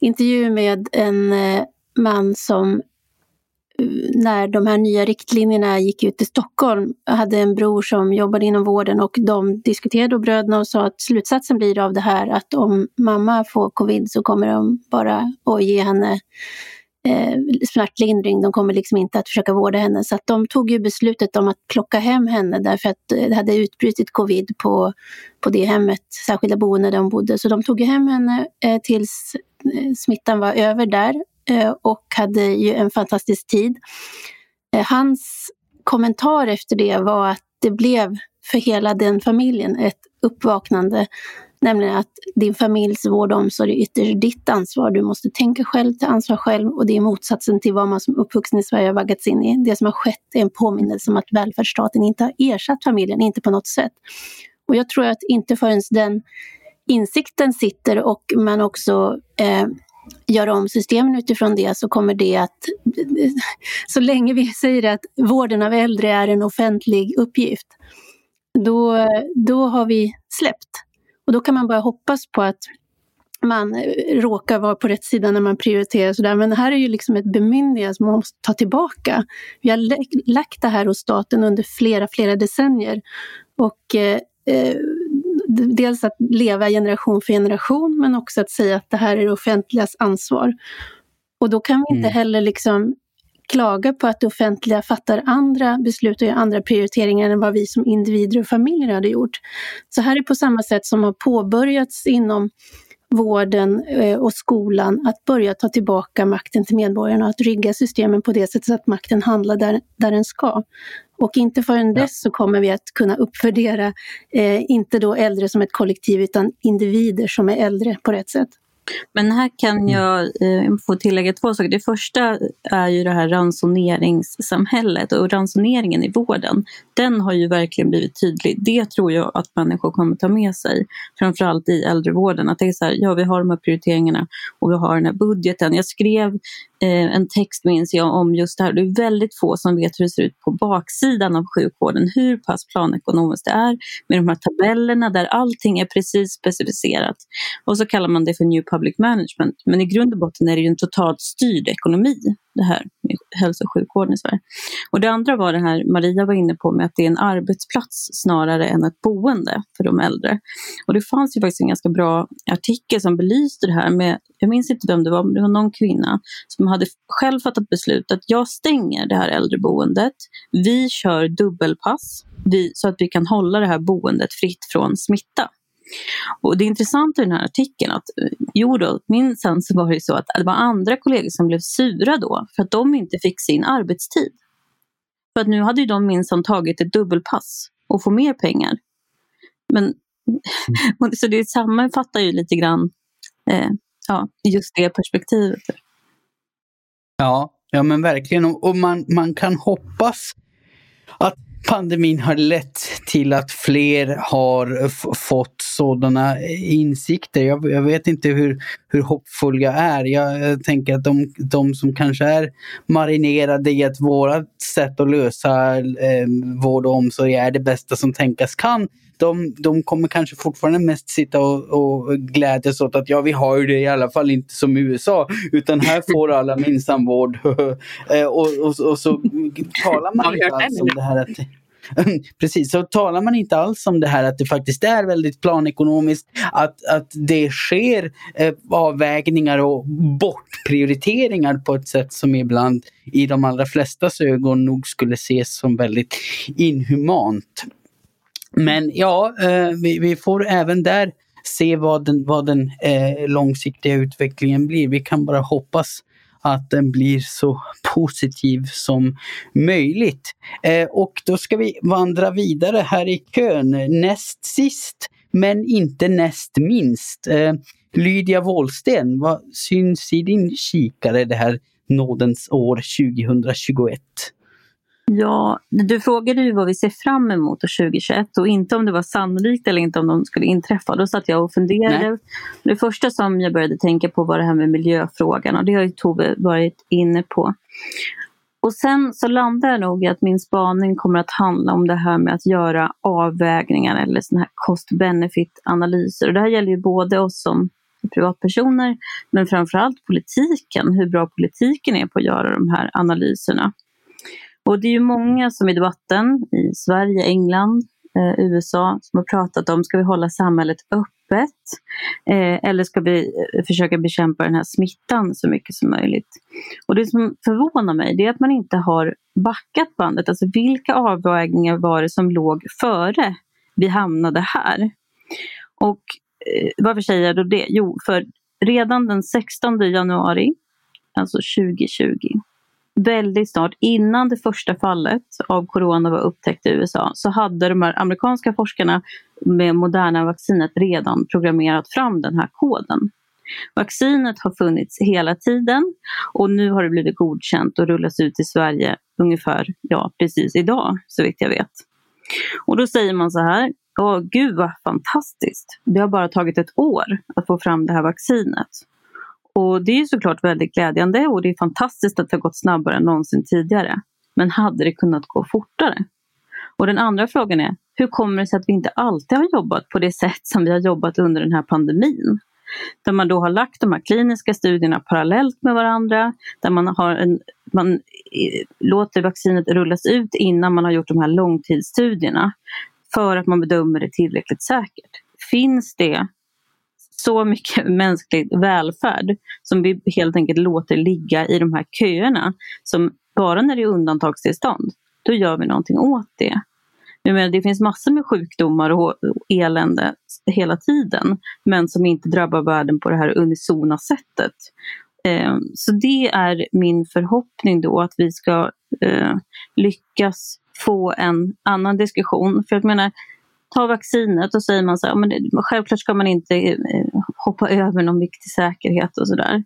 intervju med en eh, man som när de här nya riktlinjerna gick ut i Stockholm, jag hade en bror som jobbade inom vården och de diskuterade och bröderna och sa att slutsatsen blir av det här att om mamma får covid så kommer de bara att ge henne eh, smärtlindring. De kommer liksom inte att försöka vårda henne. Så att de tog ju beslutet om att plocka hem henne därför att det hade utbrutit covid på, på det hemmet, särskilda boende där hon bodde. Så de tog hem henne eh, tills eh, smittan var över där Eh, och hade ju en fantastisk tid. Eh, hans kommentar efter det var att det blev för hela den familjen ett uppvaknande Nämligen att din familjs vård och omsorg är ytterst ditt ansvar. Du måste tänka själv, ta ansvar själv och det är motsatsen till vad man som uppvuxen i Sverige har vaggats in i. Det som har skett är en påminnelse om att välfärdsstaten inte har ersatt familjen, inte på något sätt. Och jag tror att inte förrän den insikten sitter och man också eh, gör om systemen utifrån det så kommer det att, så länge vi säger att vården av äldre är en offentlig uppgift, då, då har vi släppt. Och då kan man bara hoppas på att man råkar vara på rätt sida när man prioriterar sådär. Men det här är ju liksom ett bemyndigande som man måste ta tillbaka. Vi har lagt det här hos staten under flera, flera decennier. Och eh, eh dels att leva generation för generation men också att säga att det här är det offentligas ansvar. Och då kan vi inte mm. heller liksom klaga på att det offentliga fattar andra beslut och gör andra prioriteringar än vad vi som individer och familjer hade gjort. Så här är på samma sätt som har påbörjats inom vården eh, och skolan att börja ta tillbaka makten till medborgarna att rigga systemen på det sättet att makten handlar där, där den ska. Och inte förrän dess så kommer vi att kunna uppvärdera, eh, inte då äldre som ett kollektiv utan individer som är äldre på rätt sätt. Men här kan mm. jag eh, få tillägga två saker. Det första är ju det här ransoneringssamhället och ransoneringen i vården. Den har ju verkligen blivit tydlig. Det tror jag att människor kommer ta med sig, framförallt i äldrevården. Att det är så här, ja vi har de här prioriteringarna och vi har den här budgeten. Jag skrev Eh, en text minns jag om just det här. Det är väldigt få som vet hur det ser ut på baksidan av sjukvården, hur pass planekonomiskt det är med de här tabellerna där allting är precis specificerat. Och så kallar man det för New Public Management. Men i grund och botten är det ju en totalt styrd ekonomi det här med hälso och sjukvården i Sverige. Och det andra var det här Maria var inne på med att det är en arbetsplats snarare än ett boende för de äldre. Och det fanns ju faktiskt en ganska bra artikel som belyste det här med, jag minns inte vem det var, men det var någon kvinna som hade själv fattat beslut att jag stänger det här äldreboendet. Vi kör dubbelpass vi, så att vi kan hålla det här boendet fritt från smitta. Och det intressanta i den här artikeln att jo då, minsann så var det så att det var andra kollegor som blev sura då för att de inte fick sin arbetstid. För att nu hade ju de minsann tagit ett dubbelpass och få mer pengar. Men mm. [LAUGHS] så det sammanfattar ju lite grann eh, ja, just det perspektivet. Ja, ja men verkligen. Och man, man kan hoppas att pandemin har lett till att fler har fått sådana insikter. Jag, jag, vet inte hur, hur hoppfull jag är. Jag, jag tänker att de, de, som kanske är marinerade i att vårt sätt att lösa eh, vård och omsorg är det bästa som tänkas kan de, de kommer kanske fortfarande mest sitta och, och glädjas åt att ja, vi har ju det i alla fall inte som i USA, utan här får alla minsann vård. [LAUGHS] Eh, och, och, och, så talar man inte alls om det här att [LAUGHS] Precis, så talar man inte alls om det här att det faktiskt är väldigt planekonomiskt, att, att det sker eh, avvägningar och bortprioriteringar på ett sätt som ibland i de allra flestas ögon nog skulle ses som väldigt inhumant. Men ja, eh, vi, vi, får även där se vad den, vad den eh, långsiktiga utvecklingen blir. Vi kan bara hoppas att den blir så [LAUGHS] positiv som möjligt. Eh, och då ska vi vandra vidare här i kön. Näst sist, men inte näst minst. Eh, Lydia Wåhlsten, vad syns i din kikare det här nådens år 2021? Ja, du frågade ju vad vi ser fram emot 2021 och inte om det var sannolikt eller inte om de skulle inträffa. Då satt jag och funderade. Nej. Det första som jag började tänka på var det här med miljöfrågan och det har ju Tove varit inne på. Och sen så landar jag nog i att min spaning kommer att handla om det här med att göra avvägningar eller såna här cost-benefit-analyser. Och det här gäller ju både oss som privatpersoner men framförallt politiken, hur bra politiken är på att göra de här analyserna. Och det är ju många som i debatten i Sverige, England, eh, USA som har pratat om, ska vi hålla samhället öppet eh, eller ska vi eh, försöka bekämpa den här smittan så mycket som möjligt? Och det som förvånar mig det är att man inte har backat bandet, alltså vilka avvägningar var det som låg före vi hamnade här? Och eh, varför säger jag då det? Jo, för redan den 16 januari, alltså 2020, väldigt snart, innan det första fallet av corona var upptäckt i USA, så hade de här amerikanska forskarna med Moderna-vaccinet redan programmerat fram den här koden. Vaccinet har funnits hela tiden och nu har det blivit godkänt och rullas ut i Sverige ungefär ja, precis idag, så vitt jag vet. Och då säger man så här, Åh, gud vad fantastiskt. Det har bara tagit ett år att få fram det här vaccinet. Och det är såklart väldigt glädjande och det är fantastiskt att det har gått snabbare än någonsin tidigare. Men hade det kunnat gå fortare? Och den andra frågan är, hur kommer det sig att vi inte alltid har jobbat på det sätt som vi har jobbat under den här pandemin? Där man då har lagt de här kliniska studierna parallellt med varandra, där man, har en, man låter vaccinet rullas ut innan man har gjort de här långtidsstudierna för att man bedömer det tillräckligt säkert. Finns det så mycket [LAUGHS] mänsklig välfärd som vi helt enkelt låter ligga i de här köerna som bara när det är undantagstillstånd, då gör vi någonting åt det. Jag menar, det finns massor med sjukdomar och elände hela tiden, men som inte drabbar världen på det här unisona sättet. Ehm, så det är min förhoppning då, att vi ska eh, lyckas få en annan diskussion. För jag menar, ta vaccinet och säger man så här, men det, självklart ska man inte eh, hoppa över någon viktig säkerhet och sådär.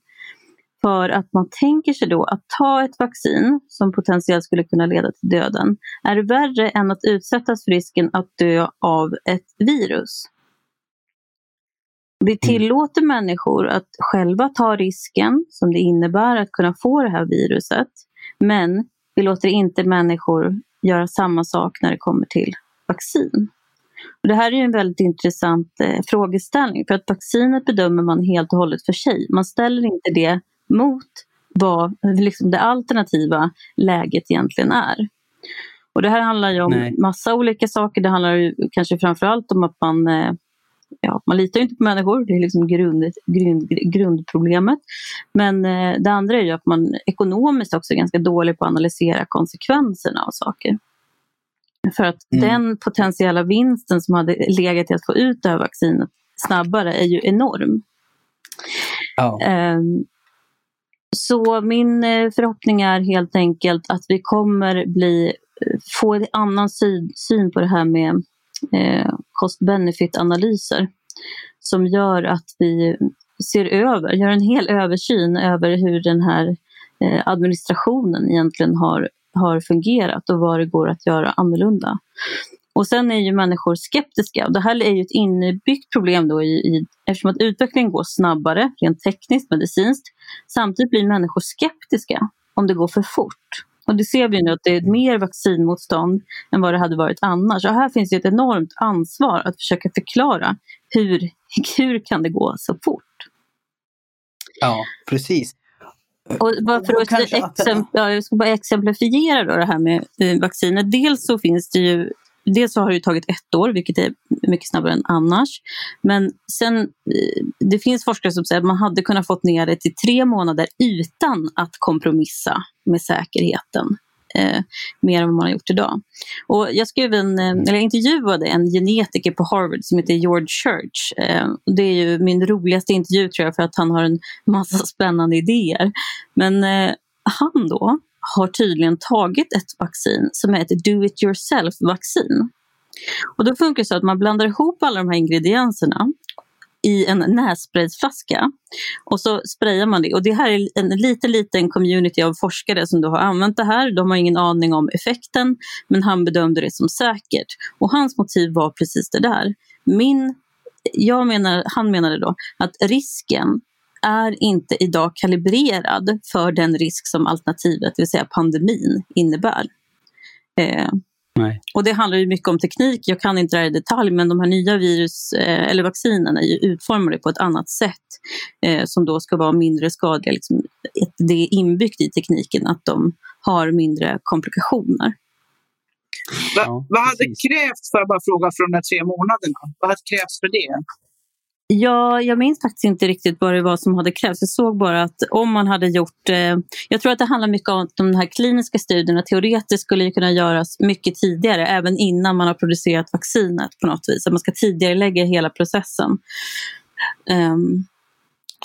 För att man tänker sig då att ta ett vaccin som potentiellt skulle kunna leda till döden är värre än att utsättas för risken att dö av ett virus. Vi mm. tillåter mm. människor att själva ta risken som det innebär att kunna få det här viruset. Men vi låter inte människor göra samma sak när det kommer till vaccin. Och det här är en väldigt intressant eh, frågeställning för att vaccinet bedömer man helt och hållet för sig. Man ställer inte det mot vad liksom det alternativa läget egentligen är. Och det här handlar ju om Nej. massa olika saker. Det handlar ju kanske framförallt om att man eh, ja, man litar inte på människor, det är liksom grund, grund, grundproblemet. Men eh, det andra är ju att man ekonomiskt också är ganska dålig på att analysera konsekvenserna av saker. För att mm. den potentiella vinsten som hade legat i att få ut det här vaccinet snabbare är ju enorm. Oh. Um, så min eh, förhoppning är helt enkelt att vi kommer bli, eh, få en annan syn, syn på det här med eh, cost-benefit-analyser som gör att vi ser över, gör en hel översyn över hur den här eh, administrationen egentligen har, har fungerat och vad det går att göra annorlunda. Och sen är ju människor skeptiska. Det här är ju ett inbyggt problem då i, i, eftersom att utvecklingen går snabbare, rent tekniskt, medicinskt. Samtidigt blir människor skeptiska om det går för fort. Och det ser vi nu att det är mer vaccinmotstånd än vad det hade varit annars. Och här finns det ett enormt ansvar att försöka förklara hur, [LAUGHS] hur kan det gå så fort? Ja, precis. Och bara för att, exempl ja, jag ska bara exemplifiera då det här med eh, vaccinet. Dels så finns det ju Dels så har det tagit ett år, vilket är mycket snabbare än annars. Men sen, eh, det finns forskare som säger att man hade kunnat få ner det till tre månader utan att kompromissa med säkerheten. Eh, mer än vad man har gjort idag. Och jag skrev en, eh, eller jag intervjuade en genetiker på Harvard som heter George Church. Eh, det är ju min roligaste intervju tror jag för att han har en massa [LAUGHS] spännande idéer. Men eh, han då har tydligen tagit ett vaccin som är ett do it yourself-vaccin. Och då funkar det så att man blandar ihop alla de här ingredienserna i en nässprayflaska. Och så sprayar man det. Och det här är en liten, liten community av forskare som då har använt det här. De har ingen aning om effekten, men han bedömde det som säkert. Och hans motiv var precis det där. Min, jag menar, han menade då att risken är inte idag kalibrerad för den risk som alternativet, det vill säga pandemin, innebär. Eh, Nej. Och det handlar ju mycket om teknik. Jag kan inte det här i detalj, men de här nya virus eh, eller vaccinen är ju utformade på ett annat sätt eh, som då ska vara mindre skadliga. Liksom, det är inbyggt i tekniken att de har mindre komplikationer. Va, vad hade krävts, för att bara fråga, från de tre månaderna? Vad hade krävts för det? Ja, jag minns faktiskt inte riktigt vad det var som hade krävts. Jag såg bara att om man hade gjort... Eh, jag tror att det handlar mycket om de här kliniska studierna teoretiskt skulle kunna göras mycket tidigare, även innan man har producerat vaccinet på något vis. Att man ska tidigare lägga hela processen. Um,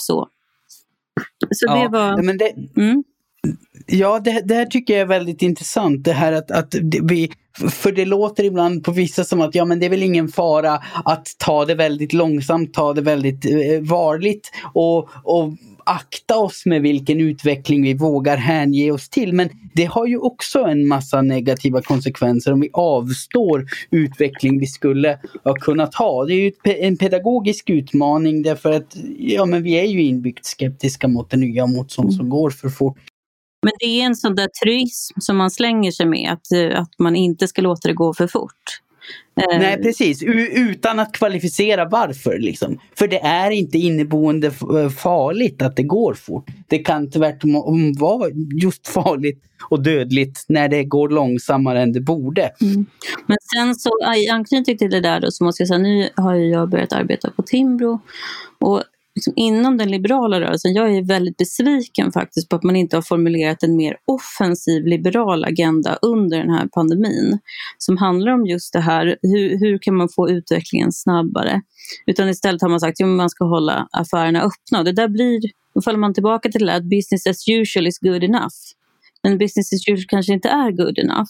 så. Så ja, det var... Men det, mm. Ja, det, det här tycker jag är väldigt intressant. Det här att, att vi, för det låter ibland på vissa som att ja, men det är väl ingen fara att ta det väldigt långsamt, ta det väldigt eh, varligt och, och akta oss med vilken utveckling vi vågar hänge oss till. Men det har ju också en massa negativa konsekvenser om vi avstår utveckling vi skulle ha kunnat ha. Det är ju en pedagogisk utmaning därför att ja, men vi är ju inbyggt skeptiska mot det nya och mot sånt som går för fort. Men det är en sån där truism som man slänger sig med, att, eh, att man inte ska låta det gå för fort. Eh, Nej precis, utan att kvalificera varför. Liksom. För det är inte inneboende eh, farligt att det går fort. Det kan tvärtom vara just farligt och dödligt när det går långsammare än det borde. Mm. Men sen så i anknytning till det där då, så måste jag säga, nu har jag börjat arbeta på Timbro. Och liksom inom den liberala rörelsen, jag är väldigt besviken faktiskt på att man inte har formulerat en mer offensiv liberal agenda under den här pandemin. Som handlar om just det här, hur, hur kan man få utvecklingen snabbare? Utan istället har man sagt att man ska hålla affärerna öppna. Det där blir, då faller man tillbaka till det att business as usual is good enough. Men business as usual kanske inte är good enough.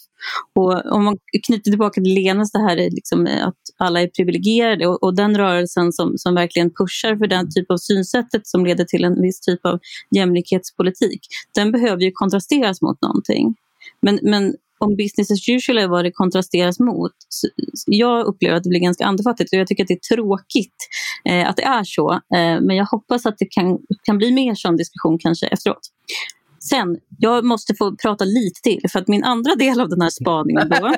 Och om man knyter tillbaka till Lenas det här liksom eh, att alla är privilegierade och, och, den rörelsen som, som verkligen pushar för den typ av synsättet som leder till en viss typ av jämlikhetspolitik, den behöver ju kontrasteras mot någonting. Men, men om business as usual är vad det kontrasteras mot. Jag upplever att det blir ganska andefattigt och jag tycker att det är tråkigt eh, att det är så. Eh, men jag hoppas att det kan, kan bli mer sån diskussion kanske efteråt. Sen, jag måste få prata lite till för att min andra del av den här spaningen då.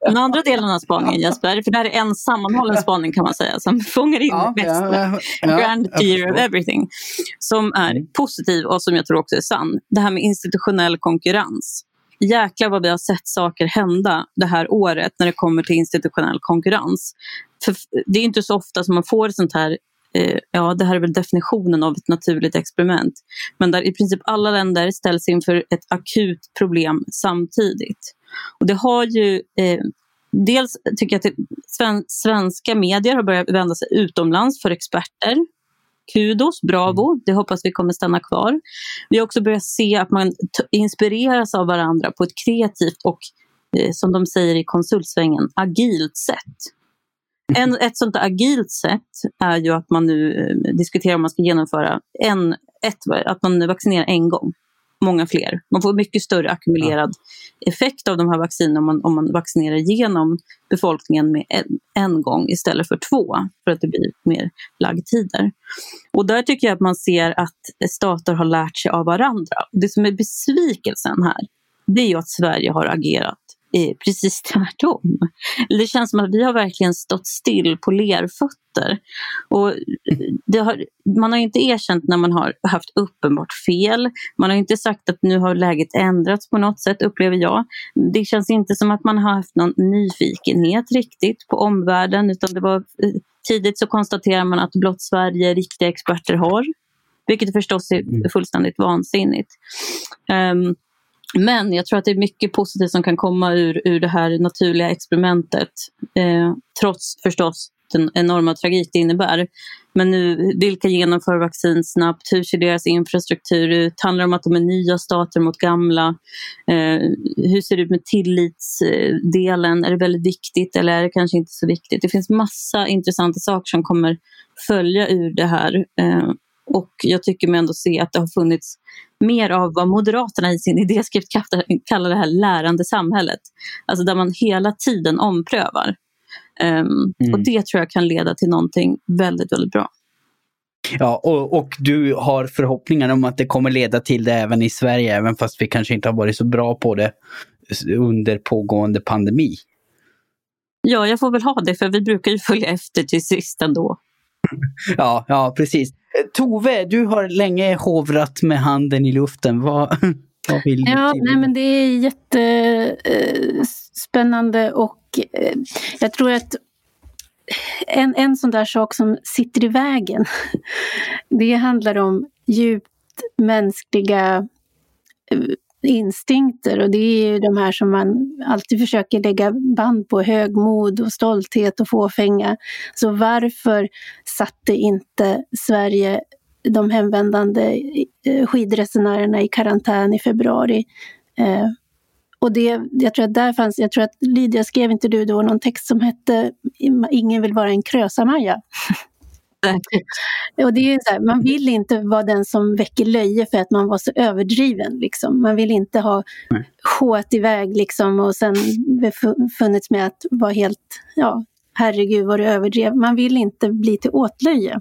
[LAUGHS] den andra delen av den här spaningen Jesper, för det här är en sammanhållen spaning kan man säga som fångar in ja, mesta, ja, ja, grand theory of everything. Som är mm. positiv och som jag tror också är sann. Det här med institutionell konkurrens. Jäklar vad vi har sett saker hända det här året när det kommer till institutionell konkurrens. För det är inte så ofta som man får ett sånt här eh, ja, det här är väl definitionen av ett naturligt experiment. Men där i princip alla länder ställs inför ett akut problem samtidigt. Och det har ju eh, Dels tycker jag att sven, svenska medier har börjat vända sig utomlands för experter. Kudos, bravo, mm. det hoppas vi kommer stanna kvar. Vi har också börjat se att man inspireras av varandra på ett kreativt och, eh, som de säger i konsultsvängen, agilt sätt. En, ett sånt agilt sätt är ju att man nu eh, diskuterar om man ska genomföra en, ett, att man vaccinerar en gång. Många fler. Man får mycket större ackumulerad ja. effekt av de här vaccinerna om man, om man vaccinerar genom befolkningen med en, en, gång istället för två. För att det blir mer laggtider. Och där tycker jag att man ser att stater har lärt sig av varandra. Det som är besvikelsen här, det är ju att Sverige har agerat precis tvärtom. Det känns som att vi har verkligen stått still på lerfötter. Och har, man har inte erkänt när man har haft uppenbart fel. Man har inte sagt att nu har läget ändrats på något sätt, upplever jag. Det känns inte som att man har haft någon nyfikenhet riktigt på omvärlden, utan det var tidigt så konstaterar man att blott Sverige riktiga experter har. Vilket förstås är mm. fullständigt vansinnigt. Um, men jag tror att det är mycket positivt som kan komma ur, ur det här naturliga experimentet. Eh, trots förstås den enorma tragik det innebär. Men nu, vilka genomför vaccin snabbt? Hur ser deras infrastruktur ut? Handlar det om att de är nya stater mot gamla? Eh, hur ser det ut med tillitsdelen? Är det väldigt viktigt eller är det kanske inte så viktigt? Det finns massa intressanta saker som kommer följa ur det här. Eh, och jag tycker mig ändå se att det har funnits mer av vad Moderaterna i sin [LAUGHS] idéskrift kallar det här lärande samhället. Alltså där man hela tiden omprövar. Um, mm. Och det tror jag kan leda till någonting väldigt, väldigt bra. Ja, och, och, du har förhoppningar om att det kommer leda till det även i Sverige, även fast vi kanske inte har varit så bra på det under pågående pandemi. Ja, jag får väl ha det, för vi brukar ju följa efter till sist ändå. [LAUGHS] ja, ja, precis. Tove, du har länge hovrat med handen i luften. Vad, [LAUGHS] vad vill du ja, nej, men Det är jättespännande och eh, jag tror att en, en sån där sak som sitter i vägen, [LAUGHS] det handlar om djupt mänskliga eh, instinkter och det är ju de här som man alltid försöker lägga band på, högmod och stolthet och fåfänga. Så varför satte inte Sverige de hemvändande eh, skidresenärerna i karantän i februari. Eh, och det, jag tror att där fanns, jag tror att Lydia skrev inte du då någon text som hette Ingen vill vara en Krösa-Maja. [LAUGHS] [LAUGHS] Och det är så här, man vill inte vara den som väcker löje för att man var så överdriven. Liksom. Man vill inte ha skåt iväg liksom, och sen befunnits med att vara helt, ja, herregud vad du överdrev. Man vill inte bli till åtlöje.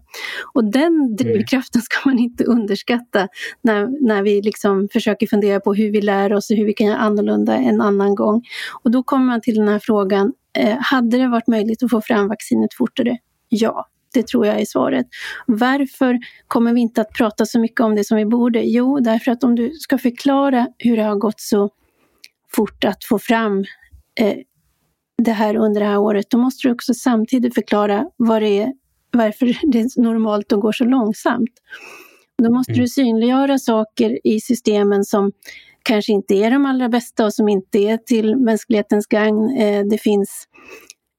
Och den drivkraften [LAUGHS] ska man inte underskatta när, när vi liksom försöker fundera på hur vi lär oss och hur vi kan göra annorlunda en annan gång. Och då kommer man till den här frågan, eh, hade det varit möjligt att få fram vaccinet fortare? Ja. Det tror jag är svaret. Varför kommer vi inte att prata så mycket om det som vi borde? Jo, därför att om du ska förklara hur det har gått så fort att få fram eh, det här under det här året, då måste du också samtidigt förklara vad det är, varför det är normalt och går så långsamt. Då måste mm. du synliggöra saker i systemen som kanske inte är de allra bästa och som inte är till mänsklighetens gagn. Eh, det finns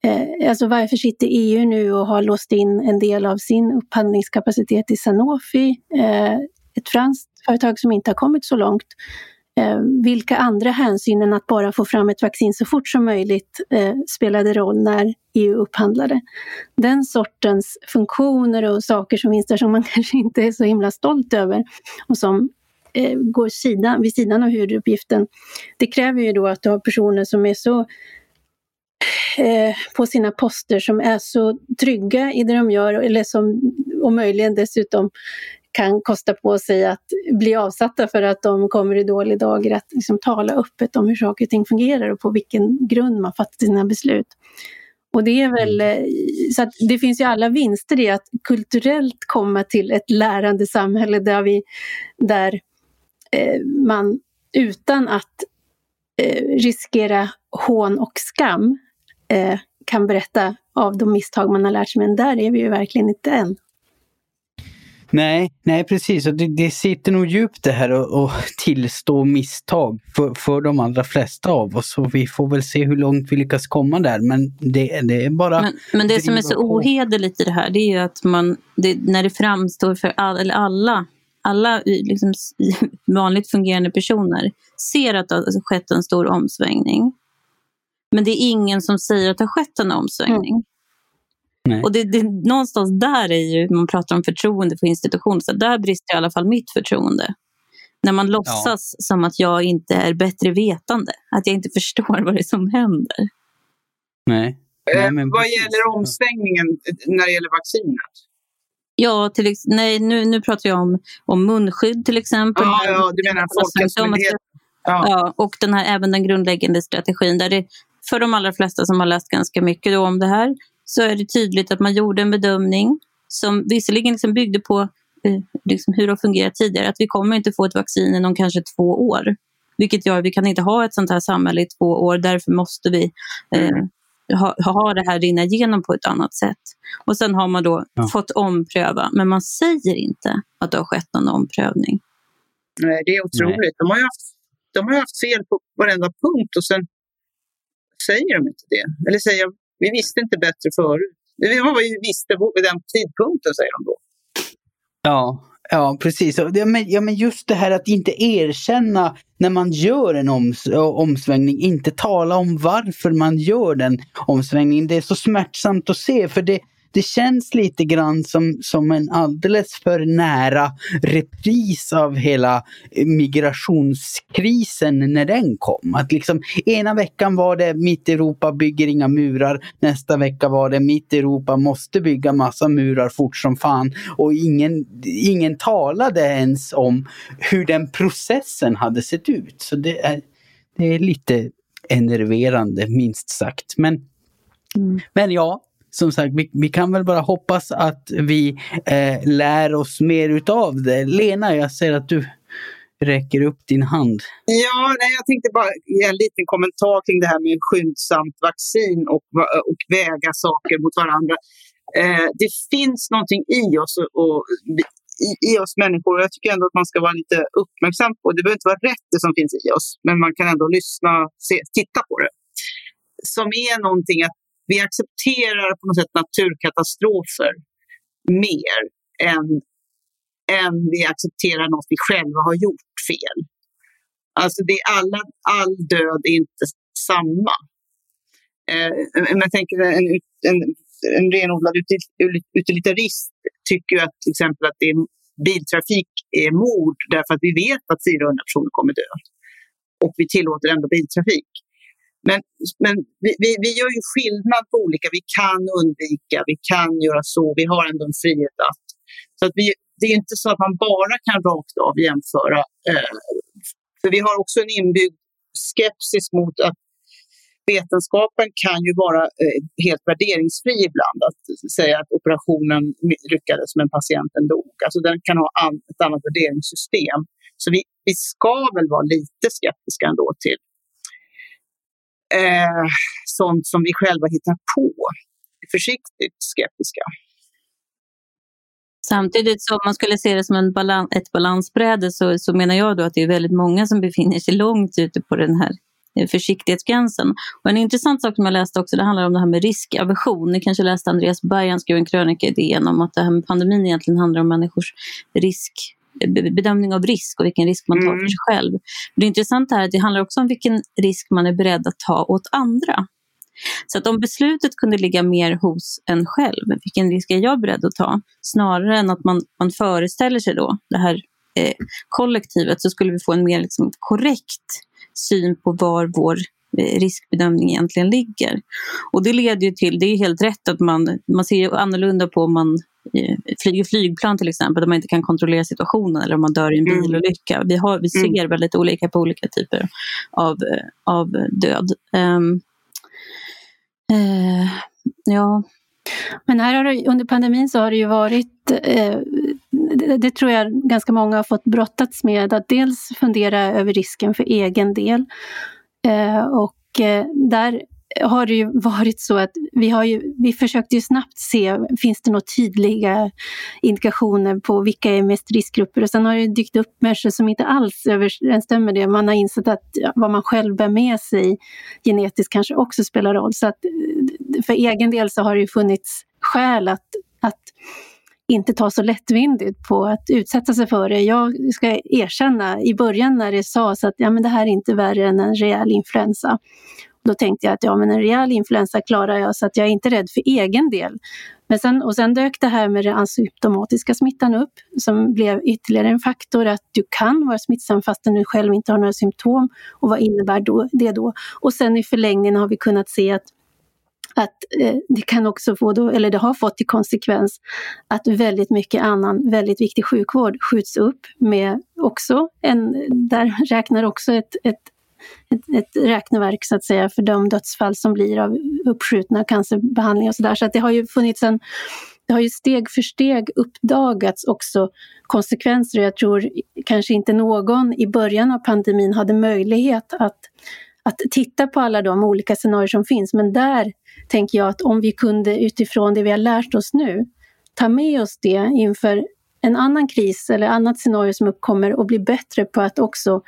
Eh, alltså varför sitter EU nu och har låst in en del av sin upphandlingskapacitet i Sanofi, eh, ett franskt företag som inte har kommit så långt. Eh, vilka andra hänsyn än att bara få fram ett vaccin så fort som möjligt eh, spelade roll när EU upphandlade? Den sortens funktioner och saker som finns där som man [LAUGHS] kanske inte är så himla stolt över och som eh, går sidan, vid sidan av huvuduppgiften. Det kräver ju då att du har personer som är så Eh, på sina poster som är så trygga i det de gör eller som, och möjligen dessutom kan kosta på sig att bli avsatta för att de kommer i dålig dager, att liksom tala öppet om hur saker och ting fungerar och på vilken grund man fattar sina beslut. Och det är väl, mm. eh, så det finns ju alla vinster i att kulturellt komma till ett lärande samhälle där, vi, där eh, man utan att eh, riskera hån och skam eh, kan berätta av de misstag man har lärt sig. Men där är vi ju verkligen inte än. Nej, nej precis. Och det, det sitter nog djupt det här att [LAUGHS] tillstå misstag för, för de allra flesta av oss. Och vi får väl se hur långt vi lyckas komma där. Men det, det är bara... Men, men det som är så ohederligt i det här, det är ju att man, det, när det framstår för all, eller alla, alla liksom, [LAUGHS] vanligt fungerande personer ser att det har skett en stor omsvängning. Men det är ingen som säger att det har skett en omsvängning. Mm. Och det, det, någonstans där är ju, man pratar om förtroende för institutioner, så där brister i alla fall mitt förtroende. När man låtsas ja. som att jag inte är bättre vetande, att jag inte [LAUGHS] förstår vad det är som händer. Nej. Nej men vad gäller omsvängningen när det gäller vaccinet? Ja, till, nej, nu, nu pratar jag om, om munskydd till exempel. Ja, ja du menar Folkhälsomyndigheten. Ja. ja. och den här, även den grundläggande strategin där det för de allra flesta som har läst ganska mycket om det här så är det tydligt att man gjorde en bedömning som visserligen liksom byggde på eh, liksom hur det har fungerat tidigare, att vi kommer inte få ett vaccin inom kanske två år. Vilket gör att vi kan inte ha ett sånt här samhälle i två år, därför måste vi eh, ha, ha det här rinna igenom på ett annat sätt. Och sen har man då ja. fått ompröva, men man säger inte att det har skett någon omprövning. Nej, det är otroligt. De har, ju haft, de har haft fel på varenda punkt och sen säger de inte det. Eller säger vi visste inte bättre förut. Det var vad vi visste vid den tidpunkten, säger de då. Ja, ja precis. Ja, men, ja, men just det här att inte erkänna när man gör en oms omsvängning, inte tala om varför man gör den omsvängningen. Det är så smärtsamt att se, för det, det känns lite grann som, som en alldeles för nära repris av hela migrationskrisen när den kom. Att liksom ena veckan var det mitt Europa bygger inga murar. Nästa vecka var det mitt Europa måste bygga massa murar fort som fan. Och ingen, ingen talade ens om hur den processen hade sett ut. Så det är, det är lite enerverande minst sagt. Men, mm. men ja, som sagt, vi, vi, kan väl bara hoppas att vi eh, lär oss mer utav det. Lena, jag ser att du räcker upp din hand. Ja, nej, jag tänkte bara ge en liten kommentar kring det här med skyndsamt vaccin och, och väga saker mot varandra. Eh, det finns någonting i oss och, och i, i, oss människor och jag tycker ändå att man ska vara lite uppmärksam på det. behöver inte vara rätt det som finns i oss, men man kan ändå lyssna, se, titta på det. Som är någonting att vi accepterar på något sätt naturkatastrofer mer än än vi accepterar något vi själva har gjort fel. Alltså det är alla, all död är inte samma. Eh, men tänker en, en, en renodlad utilitarist tycker ju att till exempel att det är biltrafik är mord därför att vi vet att 400 personer kommer dö. Och vi tillåter ändå biltrafik. Men, men vi, vi, vi, gör ju skillnad på olika, vi kan undvika, vi kan göra så, vi har ändå en frihet att. Så att vi, det är inte så att man bara kan rakt av jämföra. Eh, för vi har också en inbyggd skepsis mot att vetenskapen kan ju vara eh, helt värderingsfri ibland. Att säga att operationen lyckades men patienten dog. Alltså den kan ha an, ett annat värderingssystem. Så vi, vi ska väl vara lite skeptiska ändå till eh, sånt som vi själva hittar på. Försiktigt skeptiska. Samtidigt som man skulle se det som en balans, ett balansbräde så, så menar jag då att det är väldigt många som befinner sig långt ute på den här eh, försiktighetsgränsen. Och en intressant sak som jag läste också, det handlar om det här med riskaversion. Ni kanske läste Andreas Bergan skrev en krönika i DN om att det här med pandemin egentligen handlar om människors risk bedömning av risk och vilken risk man tar mm. för sig själv. Det intressanta är att det handlar också om vilken risk man är beredd att ta åt andra. Så att om beslutet kunde ligga mer hos en själv, vilken risk är jag beredd att ta? Snarare än att man, man föreställer sig då det här eh, kollektivet så skulle vi få en mer liksom, korrekt syn på var vår eh, riskbedömning egentligen ligger. Och det leder ju till, det är helt rätt att man, man ser annorlunda på om man flyger flygplan till exempel, där man inte kan kontrollera situationen eller om man dör i en mm. bilolycka. Vi, har, vi mm. ser mm. väldigt olika på olika typer av, av död. Um, uh, ja. Men här har det, under pandemin så har det ju varit eh, det, det, tror jag ganska många har fått brottats med, att dels fundera över risken för egen del. Eh, och eh, där har det ju varit så att vi, har ju, vi försökte ju snabbt se, finns det några tydliga indikationer på vilka är mest riskgrupper? Och sen har det dykt upp människor som inte alls överensstämmer med det. Man har insett att vad man själv bär med sig genetiskt kanske också spelar roll. Så att för egen del så har det ju funnits skäl att, att inte ta så lättvindigt på att utsätta sig för det. Jag ska erkänna, i början när det sades att ja, men det här är inte värre än en rejäl influensa, då tänkte jag att ja, men en rejäl influensa klarar jag så att jag är inte rädd för egen del. Men sen, och sen dök det här med den asymptomatiska smittan upp som blev ytterligare en faktor att du kan vara smittsam fastän du själv inte har några symptom. Och vad innebär då, det då? Och sen i förlängningen har vi kunnat se att att eh, det kan också få, då, eller det har fått till konsekvens att väldigt mycket annan väldigt viktig sjukvård skjuts upp med också en, där räknar också ett, ett ett, ett räkneverk så att säga för de dödsfall som blir av uppskjutna cancerbehandlingar och sådär. Så att det har ju funnits en det har ju steg för steg uppdagats också konsekvenser. och Jag tror kanske inte någon i början av pandemin hade möjlighet att, att titta på alla de olika scenarier som finns. Men där tänker jag att om vi kunde utifrån det vi har lärt oss nu ta med oss det inför en annan kris eller annat scenario som uppkommer och bli bättre på att också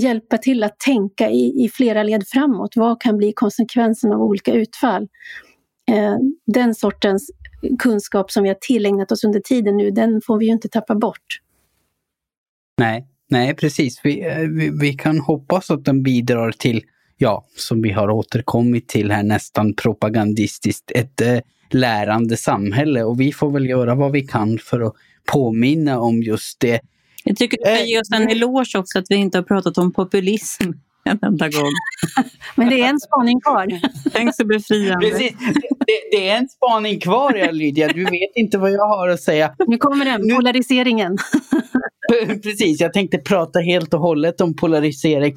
hjälpa till att tänka i, i flera led framåt. Vad kan bli konsekvensen av olika utfall? Eh, den sortens kunskap som vi har tillägnat oss under tiden nu, den får vi ju inte tappa bort. Nej, nej precis. Vi, eh, vi, vi kan hoppas att den bidrar till, ja, som vi har återkommit till här nästan propagandistiskt, ett eh, lärande samhälle. Och vi får väl göra vad vi kan för att påminna om just det jag tycker du ska ge oss en eh, eloge också att vi inte har pratat om populism [LAUGHS] en enda gång. [LAUGHS] Men det är en spaning kvar. Tänk så befriande. Precis. Det, det, är en spaning kvar, Lydia. Du vet inte vad jag har att säga. Nu kommer den, polariseringen. [LAUGHS] Precis, jag tänkte prata helt och hållet om polarisering.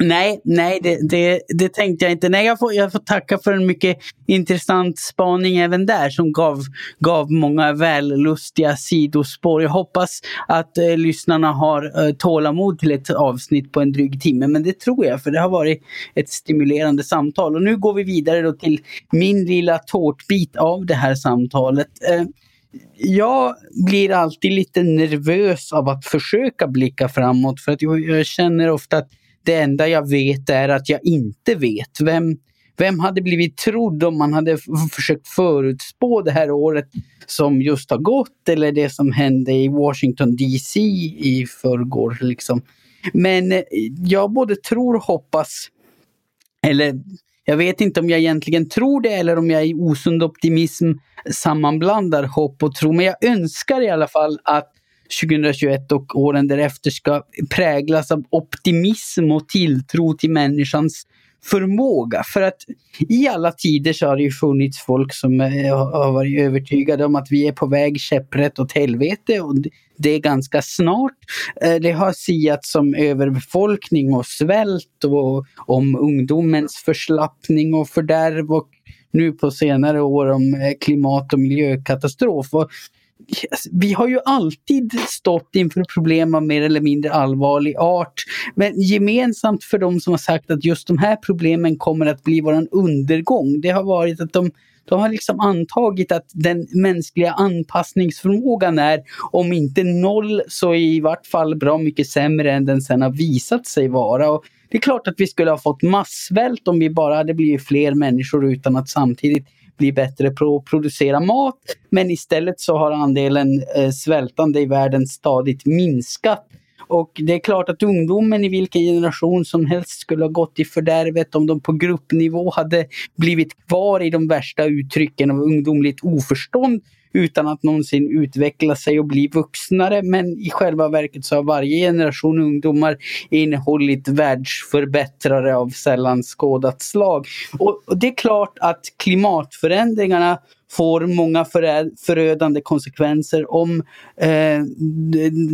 Nej, nej det, det, det, tänkte jag inte. Nej, jag får, jag får tacka för en mycket intressant spaning även där som gav, gav många vällustiga sidospår. Jag hoppas att eh, lyssnarna har eh, tålamod till ett avsnitt på en dryg timme, men det tror jag för det har varit ett stimulerande samtal. Och nu går vi vidare då till min lilla tårtbit av det här samtalet. Eh, jag blir alltid lite nervös av att försöka blicka framåt för att jag, jag känner ofta att det enda jag vet är att jag inte vet. Vem, vem hade blivit trodd om man hade försökt förutspå det här året som just har gått eller det som hände i Washington DC i förrgår. Liksom. Men eh, jag både tror och hoppas, eller jag vet inte om jag egentligen tror det eller om jag i osund optimism sammanblandar hopp och tro. Men jag önskar i alla fall att 2021 och åren därefter ska präglas av optimism och tilltro till människans förmåga. För att i alla tider så har det ju funnits folk som eh, har varit övertygade om att vi är på väg käpprätt åt helvete och det är ganska snart. Eh, det har siats om överbefolkning och svält och om ungdomens förslappning och fördärv och nu på senare år om eh, klimat och miljökatastrof. Och vi har ju alltid stått inför problem av mer eller mindre allvarlig art. Men gemensamt för de som har sagt att just de här problemen kommer att bli våran undergång, det har varit att de de har liksom antagit att den mänskliga anpassningsförmågan är, om inte noll, så i vart fall bra mycket sämre än den sen har visat sig vara. Och det är klart att vi skulle ha fått massvält om vi bara hade blivit fler människor utan att samtidigt bli bättre på att producera mat. Men istället så har andelen eh, svältande i världen stadigt minskat. Och det är klart att ungdomen i vilken generation som helst skulle ha gått i fördärvet om de på gruppnivå hade blivit kvar i de värsta uttrycken av ungdomligt oförstånd utan att någonsin utveckla sig och bli vuxnare. Men i själva verket så har varje generation ungdomar innehållit världsförbättrare av sällan skådat slag. Och, och det är klart att klimatförändringarna får många förödande konsekvenser. Om eh,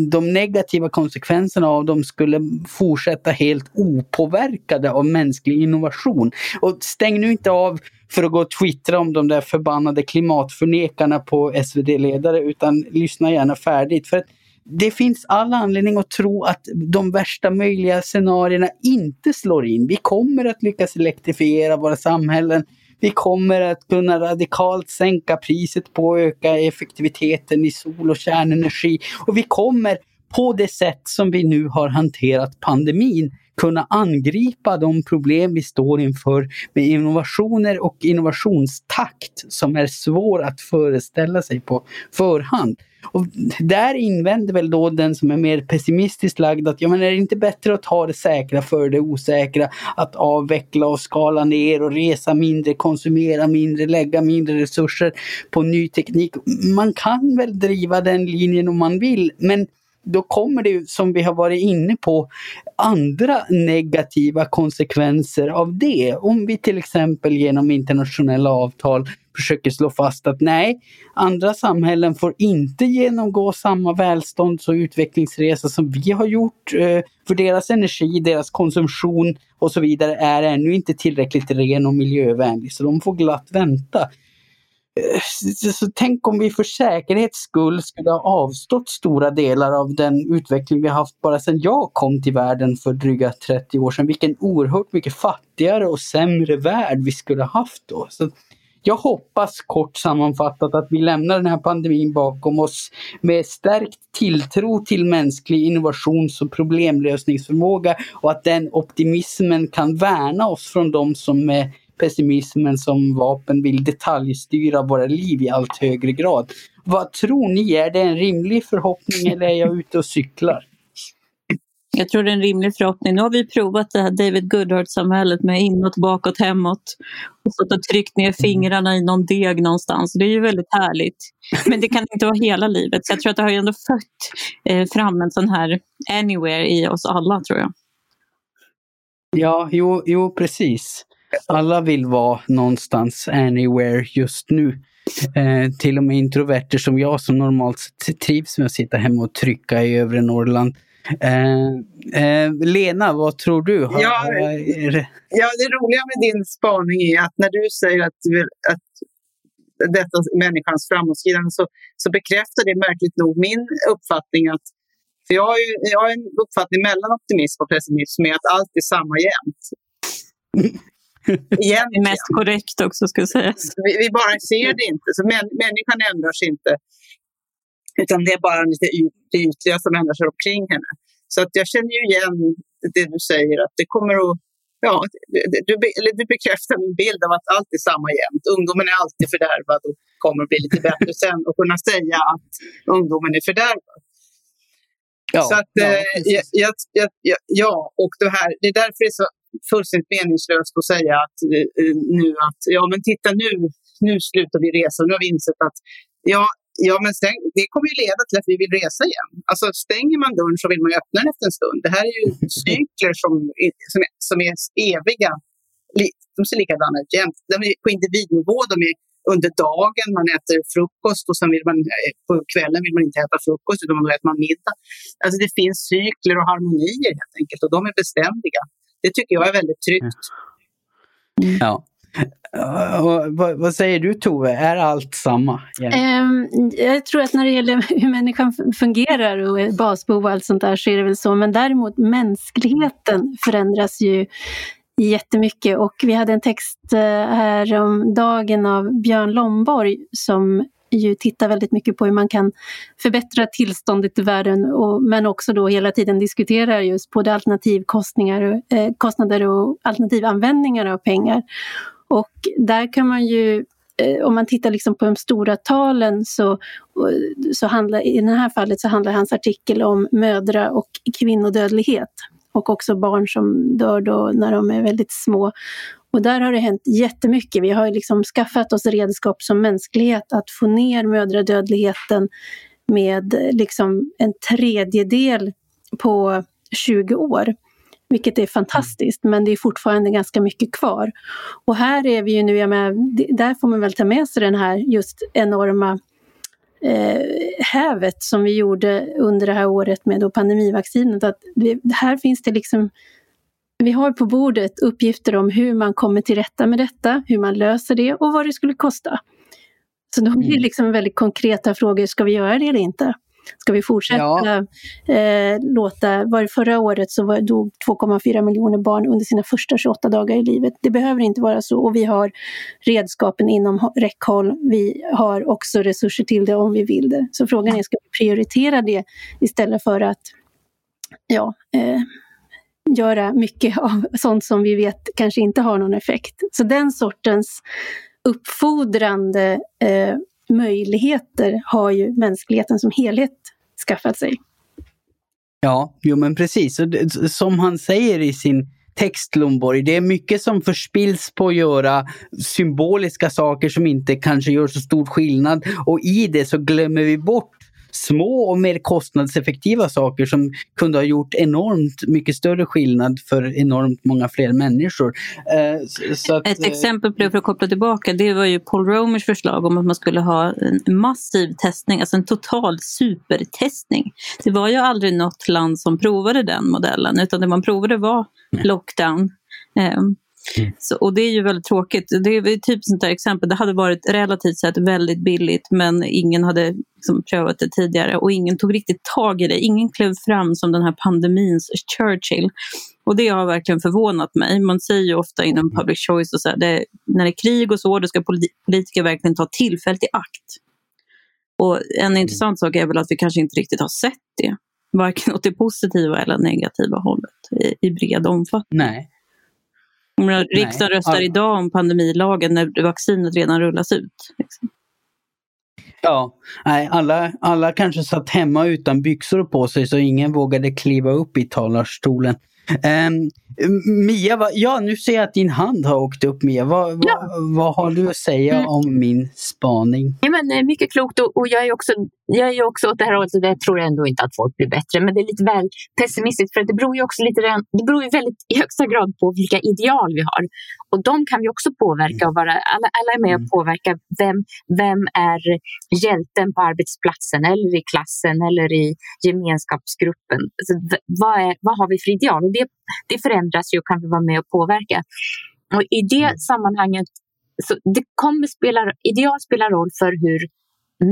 de negativa konsekvenserna av dem skulle fortsätta helt opåverkade av mänsklig innovation. Och stäng nu inte av för att gå och twittra om de där förbannade klimatförnekarna på SvD-ledare utan lyssna gärna färdigt. För det finns all anledning att tro att de värsta möjliga scenarierna inte slår in. Vi kommer att lyckas elektrifiera våra samhällen. Vi kommer att kunna radikalt sänka priset på att öka effektiviteten i sol och kärnenergi. Och vi kommer på det sätt som vi nu har hanterat pandemin kunna angripa de problem vi står inför med innovationer och innovationstakt som är svår att föreställa sig på förhand. Och där invänder väl då den som är mer pessimistiskt lagd att ja, men är det inte bättre att ta det säkra för det osäkra? Att avveckla och skala ner och resa mindre, konsumera mindre, lägga mindre resurser på ny teknik. Man kan väl driva den linjen om man vill, men då kommer det, som vi har varit inne på, andra negativa konsekvenser av det. Om vi till exempel genom internationella avtal försöker slå fast att nej, andra samhällen får inte genomgå samma välstånds och utvecklingsresa som vi har gjort. Eh, för deras energi, deras konsumtion och så vidare är ännu inte tillräckligt ren och miljövänlig, så de får glatt vänta. Eh, så tänk om vi för säkerhets skull skulle ha avstått stora delar av den utveckling vi haft bara sedan jag kom till världen för dryga 30 år sedan. Vilken oerhört mycket fattigare och sämre värld vi skulle ha haft då. Så jag hoppas kort sammanfattat att vi lämnar den här pandemin bakom oss med stärkt tilltro till mänsklig innovations och problemlösningsförmåga och att den optimismen kan värna oss från de som med pessimismen som vapen vill detaljstyra våra liv i allt högre grad. Vad tror ni? Är det en rimlig förhoppning eller är jag ute och cyklar? Jag tror det är en rimlig förhoppning. Nu har vi provat det här David Goodhart-samhället med inåt, bakåt, hemåt. Och så och tryckt ner fingrarna i någon deg någonstans. Det är ju väldigt härligt. Men det kan inte vara hela livet. Så jag tror att det har ju ändå fött eh, fram en sån här anywhere i oss alla tror jag. Ja, jo, jo precis. Alla vill vara någonstans anywhere just nu. Eh, till och med introverter som jag som normalt trivs med att sitta hemma och trycka i övre Norrland. Eh, eh, Lena, vad tror du? Har, ja, det... ja, det roliga med din spaning är att när du säger att, att detta människans framåtskridande så, så bekräftar det märkligt nog min uppfattning att för jag, har ju, jag har en uppfattning mellan optimism och pessimism med att allt är samma jämt. Igen, det är mest korrekt också ska sägas. Vi, vi, bara ser det inte. Så män, människan ändrar sig inte. Utan det är bara lite det ytliga som ändrar sig omkring henne. Så att jag känner ju igen det du säger, att det kommer att ja, du, du, eller du bekräftar min bild av att allt är samma jämt. Ungdomen är alltid fördärvad och kommer att bli lite bättre sen och kunna säga att ungdomen är fördärvad. Ja, så att, ja, eh, ja, ja, ja, och det här, det är därför det är så fullständigt meningslöst att säga att eh, eh, nu att ja men titta nu, nu slutar vi resa. Nu har vi insett att ja, ja men stäng, det kommer ju leda till att vi vill resa igen. Alltså stänger man dörren så vill man ju öppna den efter en stund. Det här är ju cykler som, som, är, som är eviga. De ser likadana ut jämt. De är på individnivå, de är under dagen, man äter frukost och sen vill man, eh, på kvällen vill man inte äta frukost utan då äter man middag. Alltså det finns cykler och harmonier helt enkelt och de är beständiga. Det tycker jag är väldigt tryggt. Ja. Och, vad, vad, säger du Tove, är allt samma? Um, jag tror att när det gäller [LAUGHS] hur människan fungerar och basbehov och allt sånt där så är det väl så. Men däremot mänskligheten förändras ju jättemycket och vi hade en text eh, här om dagen av Björn Lomborg som ju tittar väldigt mycket på hur man kan förbättra tillståndet i världen och, men också då hela tiden diskuterar just både alternativkostnader eh, kostnader och alternativanvändningar av pengar. Och där kan man ju eh, om man tittar liksom på de stora talen så, så handlar i det här fallet så handlar hans artikel om mödra och kvinnodödlighet och också barn som dör då när de är väldigt små. Och där har det hänt jättemycket. Vi har liksom skaffat oss redskap som mänsklighet att få ner mödradödligheten med eh, liksom en tredjedel på 20 år. Vilket är fantastiskt, men det är fortfarande ganska mycket kvar. Och här är vi ju nu, jag med, där får man väl ta med sig den här just enorma eh, hävet som vi gjorde under det här året med då pandemivaccinet. Att det, här finns det liksom vi har på bordet uppgifter om hur man kommer till rätta med detta, hur man löser det och vad det skulle kosta. Så då blir det mm. liksom väldigt konkreta frågor, ska vi göra det eller inte? Ska vi fortsätta ja. eh, låta, var förra året så var, dog 2,4 miljoner barn under sina första 28 dagar i livet. Det behöver inte vara så och vi har redskapen inom räckhåll. Vi har också resurser till det om vi vill det. Så frågan är, ska vi prioritera det istället för att ja, eh, göra mycket av sånt som vi vet kanske inte har någon effekt. Så den sortens uppfordrande eh, möjligheter har ju mänskligheten som helhet skaffat sig. Ja, jo men precis. Som han säger i sin text Lomborg, det är mycket som förspills på att göra symboliska saker som inte kanske gör så stor skillnad. Och i det så glömmer vi bort små och mer kostnadseffektiva saker som kunde ha gjort enormt mycket större skillnad för enormt många fler människor. Eh, att, Ett exempel på det, för att koppla tillbaka, det var ju Paul Romers förslag om att man skulle ha en massiv testning, alltså en total supertestning. Det var ju aldrig något land som provade den modellen, utan det man provade var lockdown. Mm. Så, och det är ju väldigt tråkigt. Det är typ sånt där exempel. Det hade varit relativt sett väldigt billigt men ingen hade liksom prövat det tidigare och ingen tog riktigt tag i det. Ingen klev fram som den här pandemins Churchill. Och det har verkligen förvånat mig. Man säger ju ofta inom mm. public choice och så här, det, när det är krig och så, då ska politiker verkligen ta tillfället i akt. Och en mm. intressant sak är väl att vi kanske inte riktigt har sett det. Varken åt det positiva eller negativa hållet i, i bred omfattning. Nej. Riksdagen röstar all... idag om pandemilagen när vaccinet redan rullas ut. Liksom. Ja, nej, alla, alla kanske satt hemma utan byxor på sig så ingen vågade kliva upp i talarstolen. Um, Mia, va, ja nu ser jag att din hand har åkt upp Mia. Va, va, ja. Vad har du att säga mm. om min spaning? Ja, men, eh, mycket klokt och, och jag, är också, jag är också åt det här hållet och jag tror ändå inte att folk blir bättre. Men det är lite väl pessimistiskt för det beror ju också lite, det beror ju väldigt i högsta grad på vilka ideal vi har. Och de kan vi också påverka och vara, alla, alla är med och mm. påverka vem, vem är hjälten på arbetsplatsen eller i klassen eller i gemenskapsgruppen. Alltså, vad, är, vad har vi för ideal? Och det, det förändras ju och kan vi vara med och påverka. Och I det mm. sammanhanget, så det kommer spela, ideal spelar roll för hur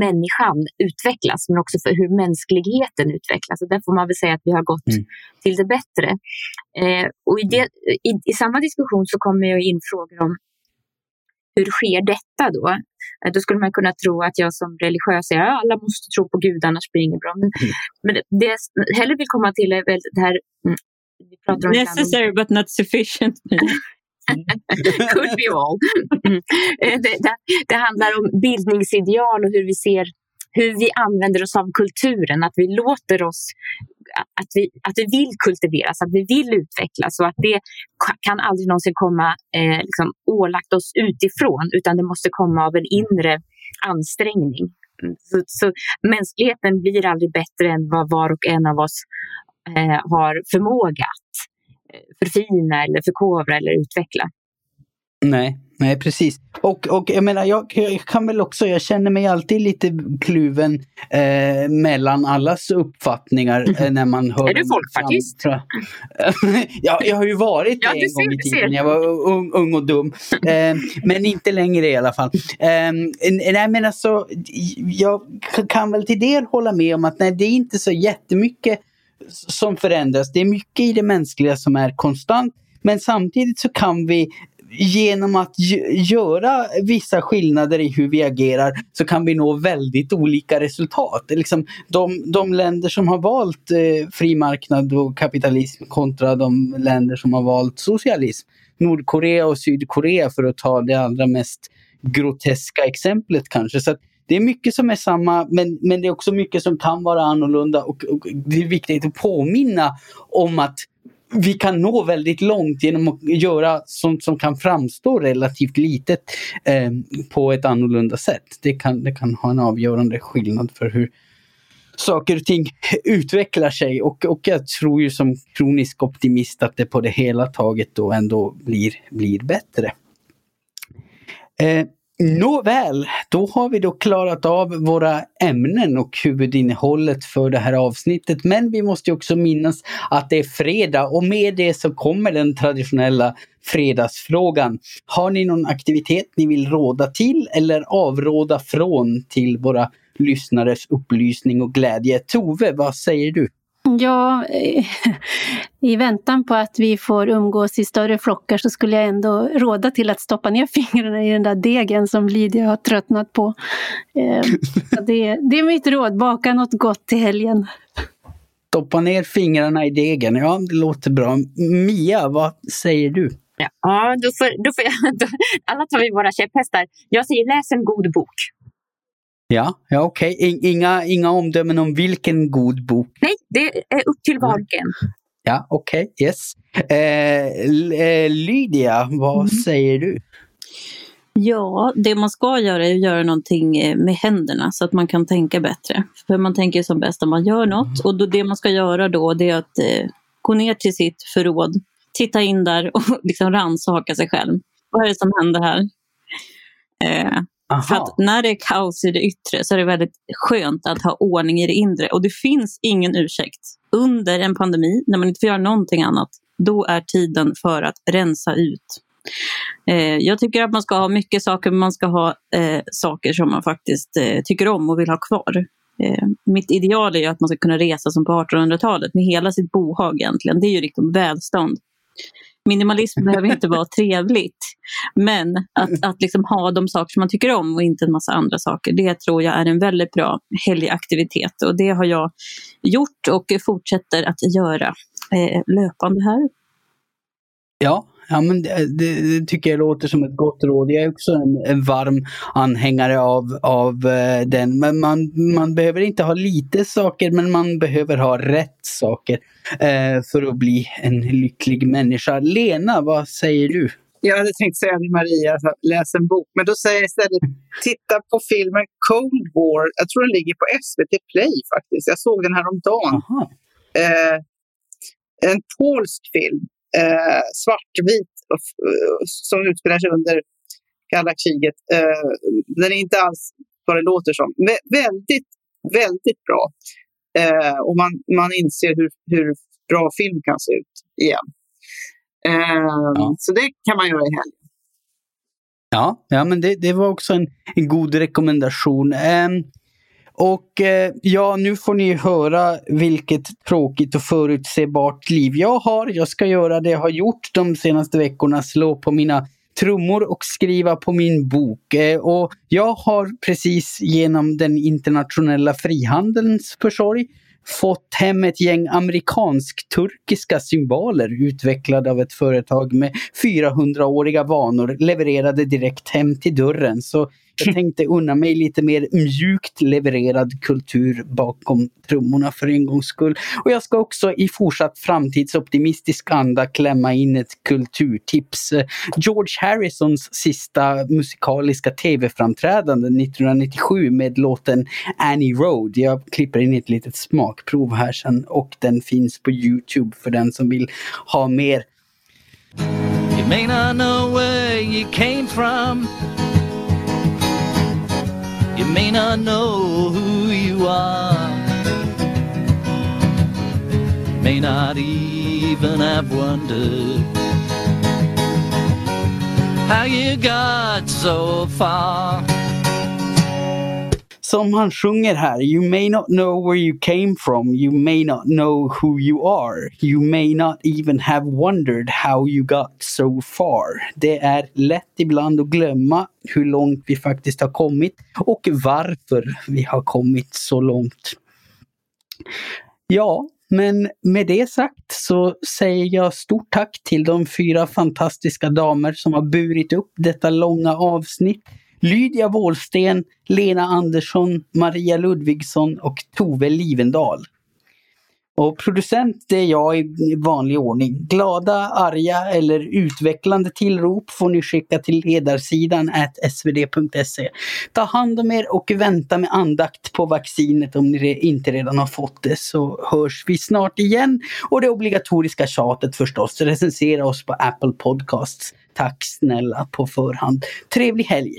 människan utvecklas men också för hur mänskligheten utvecklas. Och där får man väl säga att vi har gått mm. till det bättre. Eh, och i, det, i, i, samma diskussion så kommer jag in frågor om hur sker detta då? Eh, då skulle man kunna tro att jag som religiös säger att alla måste tro på Gud annars blir det inget bra. Men, mm. men det, det jag hellre vill komma till är väl det här mm, Necessary but not sufficient. [LAUGHS] [LAUGHS] Could be all. Mm. Det, det, det, handlar om bildningsideal och hur vi ser hur vi använder oss av kulturen, att vi låter oss att vi, att vi vill kultiveras, att vi vill utvecklas och att det kan aldrig någonsin komma eh, liksom, ålagt oss utifrån utan det måste komma av en inre ansträngning. Mm, så, så mänskligheten blir aldrig bättre än vad var och en av oss eh, har förmåga att eh, förfina eller förkovra eller utveckla. Nej, nej precis. Och, och jag menar, jag, jag, kan väl också, jag känner mig alltid lite kluven eh, mellan allas uppfattningar eh, när man hör... Är du folkpartist? [LAUGHS] ja, jag har ju varit ja, det en gång i tiden. Jag var ung, ung och dum. [LAUGHS] Eh, men inte längre i alla fall. Eh, nej men alltså, jag kan väl till del hålla med om att nej, det är inte så jättemycket som förändras. Det är mycket i det mänskliga som är konstant. Men samtidigt så kan vi genom att göra vissa skillnader i hur vi agerar så kan vi nå väldigt olika resultat. Liksom de, de länder som har valt eh, fri marknad och kapitalism kontra de länder som har valt socialism. Nordkorea och Sydkorea för att ta det allra mest groteska exemplet kanske. Så det är mycket som är samma men, men det är också mycket som kan vara annorlunda och, och det är viktigt att påminna om att vi kan nå väldigt långt genom att göra sånt som kan framstå relativt litet eh, på ett annorlunda sätt. Det kan, det kan ha en avgörande skillnad för hur saker och ting utvecklar sig och, och jag tror ju som kronisk optimist att det på det hela taget då ändå blir, blir bättre. Eh, Nåväl, då har vi då klarat av våra ämnen och huvudinnehållet för det här avsnittet. Men vi måste också minnas att det är fredag och med det så kommer den traditionella fredagsfrågan. Har ni någon aktivitet ni vill råda till eller avråda från till våra lyssnares upplysning och glädje? Tove, vad säger du? Ja, eh, [LAUGHS] i väntan på att vi får umgås i större flockar så skulle jag ändå råda till att stoppa ner [LAUGHS] fingrarna i den där degen som Lydia har tröttnat på. Eh, [LAUGHS] det, det är mitt råd, baka något gott till helgen. Stoppa ner fingrarna i degen, ja det låter bra. Mia, vad säger du? Ja, då får, då får jag, då, alla tar vi våra käpphästar. Jag säger läs en god bok. Ja, ja okej. Okay. Inga, inga omdömen om vilken god bok? Nej, det är upp till var och en. Ja, okej. Okay. Yes. Eh, eh, Lydia, vad mm. säger du? Ja, det man ska göra är att göra någonting eh, med händerna så att man kan tänka bättre. För man tänker som bäst om man gör något mm. och då, det man ska göra då det är att eh, gå ner till sitt förråd, titta in där och [LAUGHS] liksom rannsaka sig själv. Vad är det som händer här? Eh, Aha. För att när det är kaos i det yttre så är det väldigt skönt att ha ordning i det inre. Och det finns ingen ursäkt. Under en pandemi, när man inte får göra någonting annat, då är tiden för att rensa ut. Eh, jag tycker att man ska ha mycket saker, men man ska ha eh, saker som man faktiskt eh, tycker om och vill ha kvar. Eh, mitt ideal är att man ska kunna resa som på 1800-talet med hela sitt bohag egentligen. Det är ju liksom välstånd. Minimalism behöver inte vara trevligt. Men att, att liksom ha de saker som man tycker om och inte en massa andra saker, det tror jag är en väldigt bra helgaktivitet. Och det har jag gjort och fortsätter att göra eh, löpande här. Ja, Ja, men det, det, tycker jag låter som ett gott råd. Jag är också en, en varm anhängare av, av uh, den. Men man, man behöver inte ha lite saker, men man behöver ha rätt saker uh, för att bli en lycklig människa. Lena, vad säger du? Jag hade tänkt säga till Maria, läs en bok, men då säger jag istället [LAUGHS] titta på filmen Cold War. Jag tror den ligger på SVT Play faktiskt. Jag såg den här om dagen. Eh, en polsk film eh, svartvit som utspelar sig under kalla kriget. Eh, den är inte alls vad det låter som. Vä väldigt, väldigt bra. Eh, och man, man inser hur, hur bra film kan se ut igen. Eh, ja. Så det kan man göra i helgen. Ja, ja men det, det var också en, en god rekommendation. Um, och eh, ja, nu får ni höra vilket tråkigt och förutsebart liv jag har. Jag ska göra det jag har gjort de senaste veckorna, slå på mina trummor och skriva på min bok. Eh, och jag har precis genom den internationella frihandelns försorg fått hem ett gäng amerikansk-turkiska symboler utvecklade av ett företag med 400-åriga vanor levererade direkt hem till dörren. Så jag tänkte unna mig lite mer mjukt levererad kultur bakom trummorna för en gångs skull. Och jag ska också i fortsatt framtidsoptimistisk anda klämma in ett kulturtips. George Harrisons sista musikaliska tv-framträdande 1997 med låten Annie Road. Jag klipper in ett litet smakprov här sen och den finns på Youtube för den som vill ha mer. You may not know where you came from may not know who you are. May not even have wondered how you got so far. Som han sjunger här, You may not know where you came from, you may not know who you are, you may not even have wondered how you got so far. Det är lätt ibland att glömma hur långt vi faktiskt har kommit och varför vi har kommit så långt. Ja, men med det sagt så säger jag stort tack till de fyra fantastiska damer som har burit upp detta långa avsnitt. Lydia Wåhlsten, Lena Andersson, Maria Ludvigsson och Tove Livendal. Och producent är jag i vanlig ordning. Glada, arga eller utvecklande tillrop får ni skicka till ledarsidan svd.se. Ta hand om er och vänta med andakt på vaccinet om ni inte redan har fått det så hörs vi snart igen. Och det obligatoriska tjatet förstås, recensera oss på Apple Podcasts. Tack snälla på förhand. Trevlig helg!